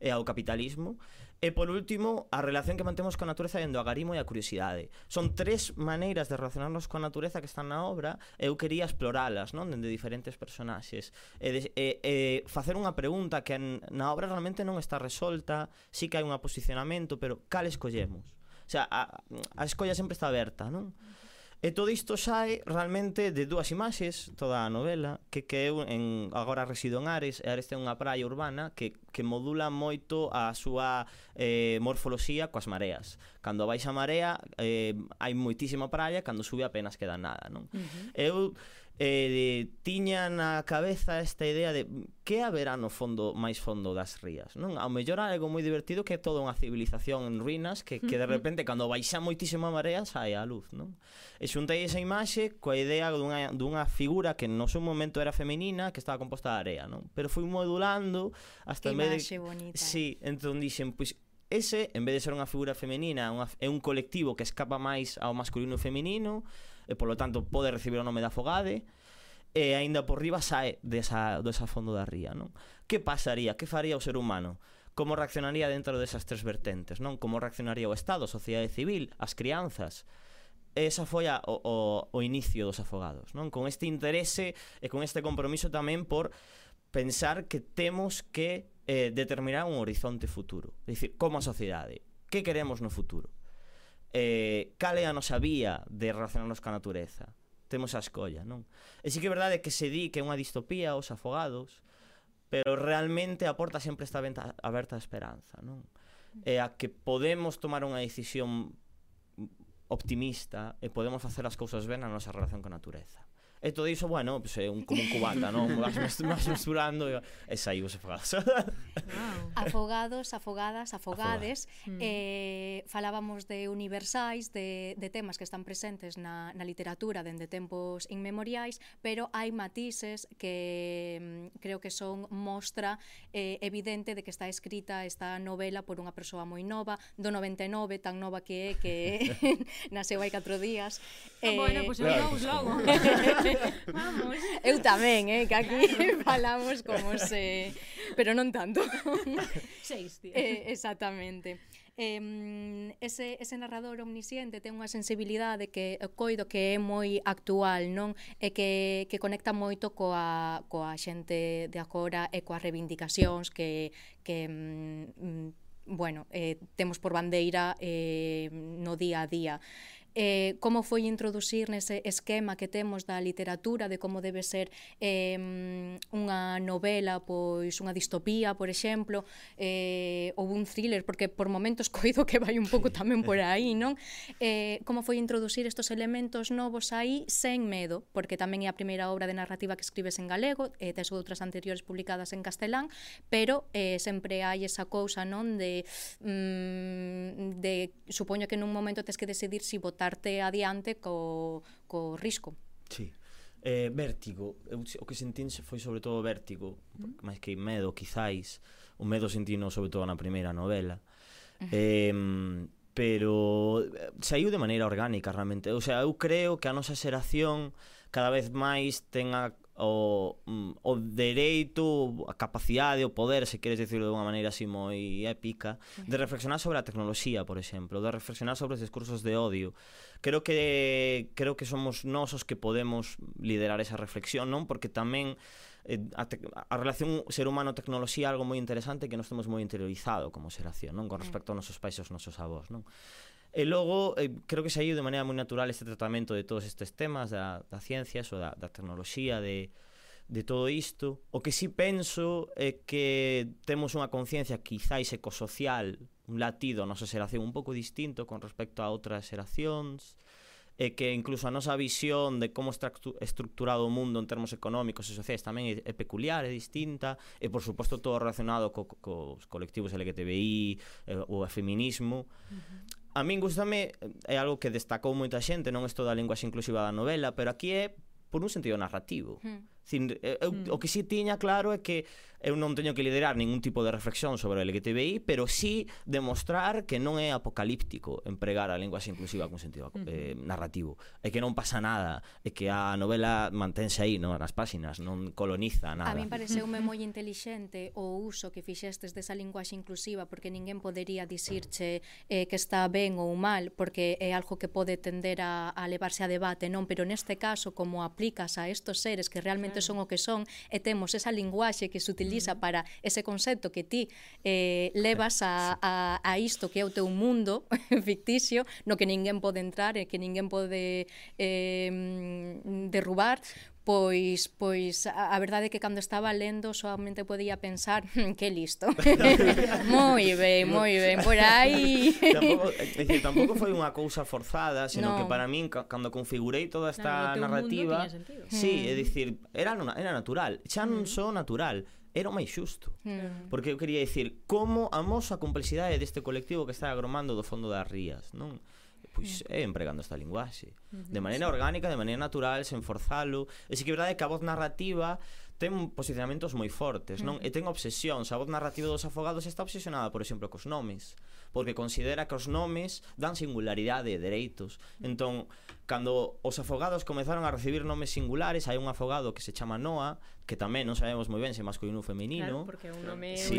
e ao capitalismo. E por último a relación que mantemos coa natureza dentro do agarimo e a curiosidade. Son tres maneiras de relacionarnos coa natureza que están na obra e eu quería exploralas non dende diferentes personaxes. E, de, e, e facer unha pregunta que na obra realmente non está resolta sí que hai un posicionamento pero cal escollemos? O sea, a, a escolla sempre está aberta non? E todo isto sae realmente de dúas imaxes toda a novela que que eu en agora resido en Ares, e Ares ten unha praia urbana que que modula moito a súa eh, morfoloxía coas mareas. Cando baixa a marea eh, hai moitísima praia, cando sube apenas queda nada, non? Uh -huh. Eu eh, tiñan na cabeza esta idea de que haberá no fondo máis fondo das rías, non? Ao mellor algo moi divertido que é toda unha civilización en ruínas que, que de repente cando baixa moitísima marea sai a luz, non? E xuntei esa imaxe coa idea dunha, dunha figura que no seu momento era femenina que estaba composta de area, non? Pero fui modulando hasta que en vez de... bonita. Sí, entón dixen, pois ese, en vez de ser unha figura femenina, unha, é un colectivo que escapa máis ao masculino e femenino, e polo tanto pode recibir o nome da Fogade e aínda por riba sae desa, desa fondo da ría non? que pasaría, que faría o ser humano como reaccionaría dentro desas tres vertentes non como reaccionaría o Estado, a sociedade civil as crianzas esa foi a, o, o, o inicio dos afogados non con este interese e con este compromiso tamén por pensar que temos que eh, determinar un horizonte futuro. É dicir, como a sociedade, que queremos no futuro? eh, cal é a nosa vía de relacionarnos ca natureza temos a escolla, non? E sí que é verdade que se di que é unha distopía os afogados, pero realmente a porta sempre está venta, aberta a esperanza, non? E a que podemos tomar unha decisión optimista e podemos facer as cousas ben na nosa relación con a natureza. E todo iso, bueno, pues, é un, como un cubata, non? Vas, vas mesturando e, e saímos afogados. Wow. Afogados, afogadas, afogades. Afogado. Mm. Eh, falábamos de universais, de, de temas que están presentes na, na literatura dende tempos inmemoriais, pero hai matices que mm, creo que son mostra eh, evidente de que está escrita esta novela por unha persoa moi nova, do 99, tan nova que é, que nasceu hai 4 días. Ah, eh, bueno, pois pues, eu logo. Vamos. Eu tamén, eh, que aquí falamos como se... Pero non tanto. Seis, tío. Eh, exactamente. Eh, ese, ese narrador omnisciente ten unha sensibilidade que coido que é moi actual, non? E que, que conecta moito coa, coa xente de agora e coas reivindicacións que, que mm, mm bueno, eh, temos por bandeira eh, no día a día eh, como foi introducir nese esquema que temos da literatura de como debe ser eh, unha novela, pois unha distopía, por exemplo, eh, ou un thriller, porque por momentos coido que vai un pouco tamén por aí, non? Eh, como foi introducir estos elementos novos aí sen medo, porque tamén é a primeira obra de narrativa que escribes en galego, eh, tes outras anteriores publicadas en castelán, pero eh, sempre hai esa cousa, non, de mm, de supoño que nun momento tes que decidir si votar pasarte adiante co, co risco. Sí. Eh, vértigo, eu, o que sentín foi sobre todo vértigo, mm. máis que medo, quizáis. O medo sentino sobre todo na primeira novela. Eh, pero saiu de maneira orgánica realmente. O sea, eu creo que a nosa xeración cada vez máis ten a, o, mm, o dereito, a capacidade, o poder, se queres decirlo de unha maneira así moi épica, de reflexionar sobre a tecnoloxía, por exemplo, de reflexionar sobre os discursos de odio. Creo que creo que somos nós os que podemos liderar esa reflexión, non? Porque tamén eh, a, te, a relación ser humano-tecnoloxía é algo moi interesante que nós temos moi interiorizado como xeración, non? Con respecto aos nosos pais e aos nosos avós, non? E logo, eh, creo que saiu de maneira moi natural este tratamento de todos estes temas da, da ciencia, ou da, da tecnoloxía, de, de todo isto. O que sí penso é que temos unha conciencia quizáis ecosocial, un latido a nosa xeración un pouco distinto con respecto a outras xeracións, e que incluso a nosa visión de como está estructurado o mundo en termos económicos e sociais tamén é peculiar, é distinta, e por suposto todo relacionado co, co, cos colectivos LGTBI ou eh, o feminismo. Uh -huh. A min gustame, eh, é algo que destacou moita xente, non isto da linguaxe inclusiva da novela, pero aquí é por un sentido narrativo. Mm Sin, eh, eh, eu, mm. O que si sí tiña claro é que eu non teño que liderar ningún tipo de reflexión sobre o LGTBI, pero sí demostrar que non é apocalíptico empregar a linguaxe inclusiva con sentido mm. eh, narrativo. É que non pasa nada, é que a novela mantense aí, non nas páxinas, non coloniza nada. A mí pareceume moi intelixente o uso que fixestes desa linguaxe inclusiva, porque ninguén podería dicirche eh, que está ben ou mal, porque é algo que pode tender a, a levarse a debate, non? Pero neste caso, como aplicas a estos seres que realmente realmente son o que son e temos esa linguaxe que se utiliza mm. para ese concepto que ti eh, levas a, a, a isto que é o teu mundo ficticio no que ninguén pode entrar e que ninguén pode eh, mm, derrubar pois pois a, a verdade é que cando estaba lendo soamente podía pensar hmm, que listo. moi ben, moi ben por aí. tampouco, decir, tampouco foi unha cousa forzada, senón no. que para min cando configurei toda esta claro, narrativa, sí, mm. é dicir, era era natural, xa non mm. só natural, era o máis xusto. Mm. Porque eu quería dicir como amosa a complexidade deste colectivo que está agromando do fondo das rías, non? pois é eh, empregando esta linguaxe. Uh -huh, de maneira sí. orgánica, de maneira natural, sen forzalo. E si que é verdade que a voz narrativa ten posicionamentos moi fortes, non? E ten obsesións. A voz narrativa dos afogados está obsesionada, por exemplo, cos nomes, porque considera que os nomes dan singularidade e dereitos. Entón, Cando os afogados comezaron a recibir nomes singulares, hai un afogado que se chama Noa, que tamén non sabemos moi ben se masculino ou feminino. Claro, porque un nome sí.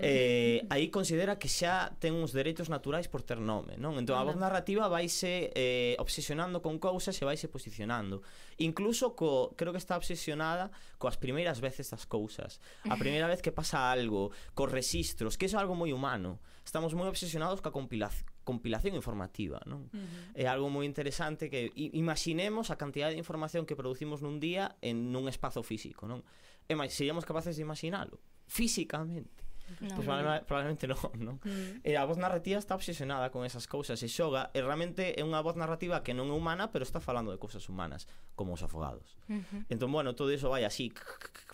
Eh, aí considera que xa ten uns dereitos naturais por ter nome, non? Entón a voz narrativa vaise eh, obsesionando con cousas e vaise posicionando. Incluso co, creo que está obsesionada coas primeiras veces das cousas. A primeira vez que pasa algo, cos registros, que é algo moi humano. Estamos moi obsesionados ca compilación compilación informativa, non? Uh -huh. É algo moi interesante que imaginemos a cantidad de información que producimos nun día en nun espazo físico, non? E máis, seríamos capaces de imaginalo físicamente. No, pues, no. probablemente non, non? Mm. E a voz narrativa está obsesionada con esas cousas e xoga e realmente é unha voz narrativa que non é humana pero está falando de cousas humanas como os afogados. Uh -huh. Entón, bueno, todo iso vai así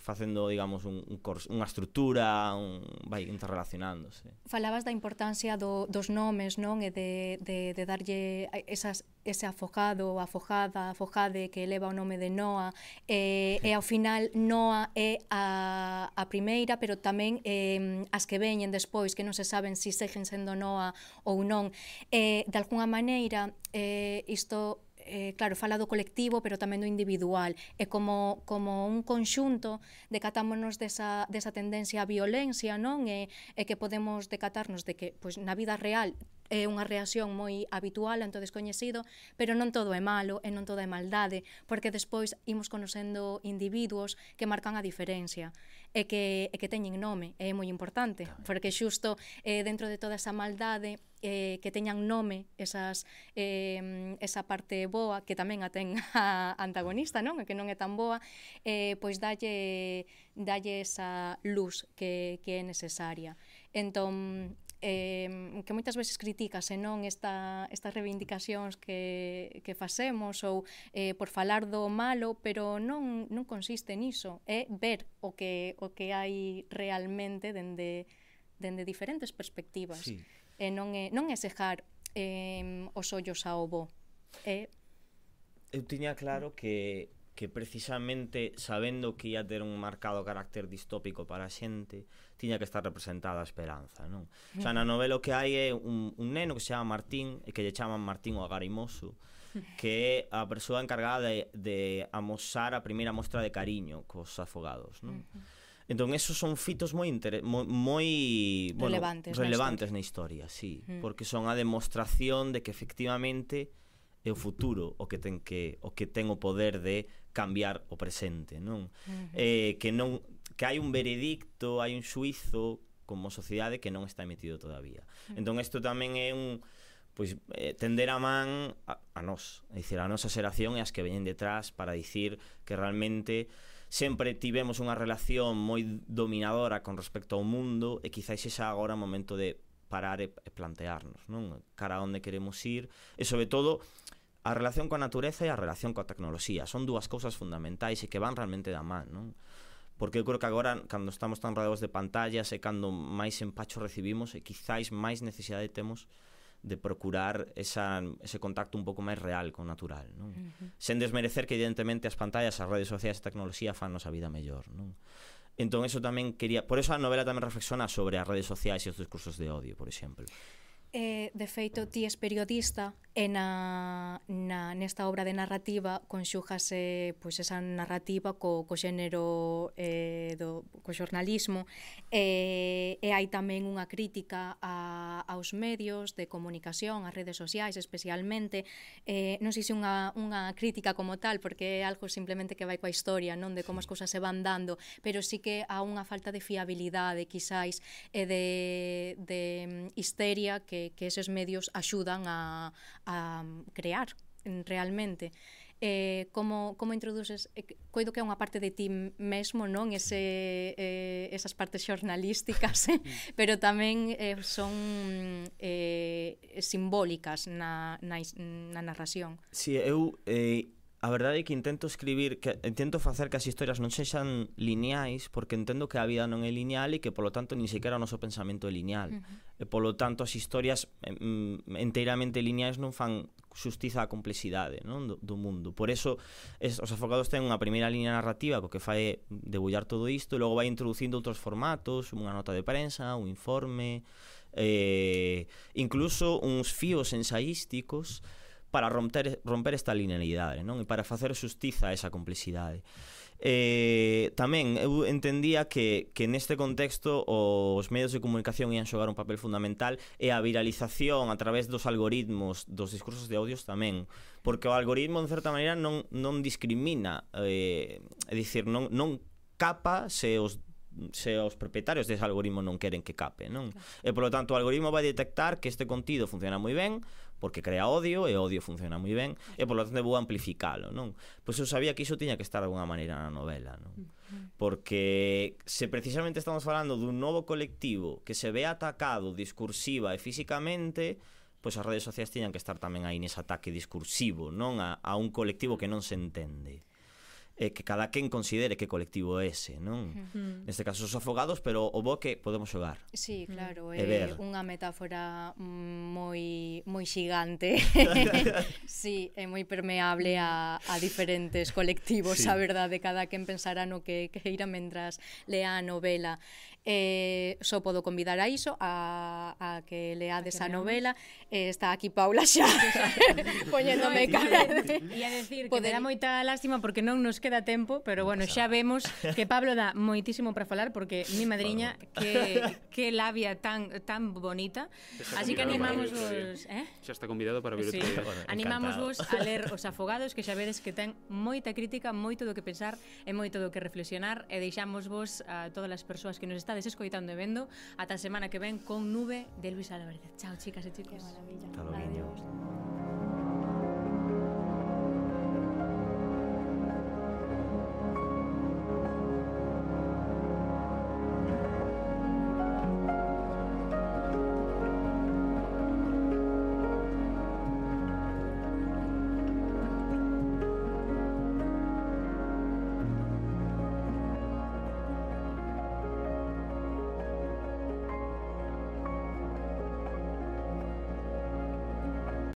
facendo, digamos, un, un cors, unha estrutura, un, vai interrelacionándose. Falabas da importancia do, dos nomes, non? E de, de, de darlle esas, ese afogado, afogada, afogade que eleva o nome de Noa. E, e ao final Noa é a, a primeira, pero tamén eh, as que veñen despois, que non se saben se si seguen sendo Noa ou non. E, de alguna maneira, eh, isto eh, claro, fala do colectivo, pero tamén do individual, e como, como un conxunto decatámonos desa, desa tendencia á violencia, non? E, eh, e que podemos decatarnos de que pois, na vida real é unha reacción moi habitual ante o descoñecido, pero non todo é malo e non todo é maldade, porque despois imos conocendo individuos que marcan a diferencia e que, e que teñen nome, é moi importante, porque xusto eh, dentro de toda esa maldade eh, que teñan nome esas, eh, esa parte boa que tamén a ten a antagonista, non? que non é tan boa, eh, pois dalle, dalle esa luz que, que é necesaria. Entón, eh, que moitas veces critica senón esta, estas reivindicacións que, que facemos ou eh, por falar do malo, pero non, non consiste niso, é ver o que, o que hai realmente dende, dende diferentes perspectivas. Sí e non é, non é cejar eh, os ollos ao bo. É... Eu tiña claro que que precisamente sabendo que ia ter un marcado carácter distópico para a xente, tiña que estar representada a esperanza, non? O sea, na novela que hai é un, un neno que se chama Martín, e que lle chaman Martín o agarimoso, que é a persoa encargada de, de amosar a primeira mostra de cariño cos afogados, non? Uh -huh Entón, esos son fitos moi inter... moi, moi bueno, relevantes, na historia, na historia sí, mm. porque son a demostración de que efectivamente é o futuro o que ten que o que ten o poder de cambiar o presente, non? Eh, que non que hai un veredicto, hai un xuizo como sociedade que non está emitido todavía. Hmm. Entón isto tamén é un pois eh, tender a man a, a nós, é dicir, a nosa xeración e as que veñen detrás para dicir que realmente sempre tivemos unha relación moi dominadora con respecto ao mundo e quizáis xa agora o momento de parar e, e plantearnos, non? Cara a onde queremos ir e sobre todo a relación coa natureza e a relación coa tecnoloxía son dúas cousas fundamentais e que van realmente da man, non? Porque eu creo que agora, cando estamos tan rodeados de pantallas e cando máis empacho recibimos e quizáis máis necesidade temos de de procurar esa, ese contacto un pouco máis real con natural, non? Uh -huh. Sen desmerecer que evidentemente as pantallas, as redes sociais e a tecnoloxía fannos a vida mellor, non? Entón, eso tamén quería... Por eso a novela tamén reflexiona sobre as redes sociais e os discursos de odio, por exemplo. Eh, de feito, ti és periodista e na, na, nesta obra de narrativa conxújase pois, esa narrativa co, co xénero eh, do, co xornalismo eh, e hai tamén unha crítica a, aos medios de comunicación, ás redes sociais especialmente. Eh, non sei se unha, unha crítica como tal porque é algo simplemente que vai coa historia non de como as cousas se van dando pero sí que há unha falta de fiabilidade quizáis e de, de mm, histeria que que, eses medios axudan a, a crear realmente. Eh, como, como introduces, eh, coido que é unha parte de ti mesmo, non? Ese, eh, esas partes xornalísticas, eh, pero tamén eh, son eh, simbólicas na, na, na narración. Si, sí, eu eh, A verdade é que intento escribir, que intento facer que as historias non sexan lineais, porque entendo que a vida non é lineal e que polo tanto nin sequera o noso pensamento é lineal. Uh -huh. E polo tanto as historias mm, enteiramente lineais non fan xustiza a complexidade non? Do, do mundo. Por eso es, os afogados ten unha primeira liña narrativa co que fai debullar todo isto e logo vai introducindo outros formatos, unha nota de prensa, un informe, eh, incluso uns fíos ensaísticos para romper, romper esta linealidade, non? E para facer xustiza a esa complexidade. Eh, tamén eu entendía que, que neste contexto os medios de comunicación ian xogar un papel fundamental e a viralización a través dos algoritmos dos discursos de audios tamén porque o algoritmo en certa maneira non, non discrimina eh, é dicir, non, non capa se os se os propietarios dese algoritmo non queren que cape, non? E polo tanto o algoritmo vai detectar que este contido funciona moi ben, porque crea odio e o odio funciona moi ben e polo tanto vou amplificalo, non? Pois eu sabía que iso tiña que estar de alguna maneira na novela, non? Porque se precisamente estamos falando dun novo colectivo que se ve atacado discursiva e físicamente, pois as redes sociais tiñan que estar tamén aí nese ataque discursivo, non a, a un colectivo que non se entende eh, que cada quen considere que colectivo é ese, non? Mm. Neste caso os afogados, pero o bo que podemos xogar. Sí, claro, é eh, unha metáfora moi moi xigante. sí, é moi permeable a, a diferentes colectivos, sí. a verdade, cada quen pensará no que queira mentras lea a novela eh, só podo convidar a iso a, a que leades a, a novela. Eh, está aquí Paula xa poñéndome no, cara de... e a decir Poder... que me moita lástima porque non nos queda tempo pero bueno, xa vemos que Pablo dá moitísimo para falar porque mi madriña que, que labia tan tan bonita. Así que animamos vos eh? xa está convidado para vir sí. bueno, animamos vos a ler Os Afogados que xa vedes que ten moita crítica moito do que pensar e moito do que reflexionar e deixamos vos a todas as persoas que nos están estades escoitando e vendo. Ata a semana que ven con Nube de Luis Álvarez. Chao, chicas e chicos. Que maravilla. Hasta luego.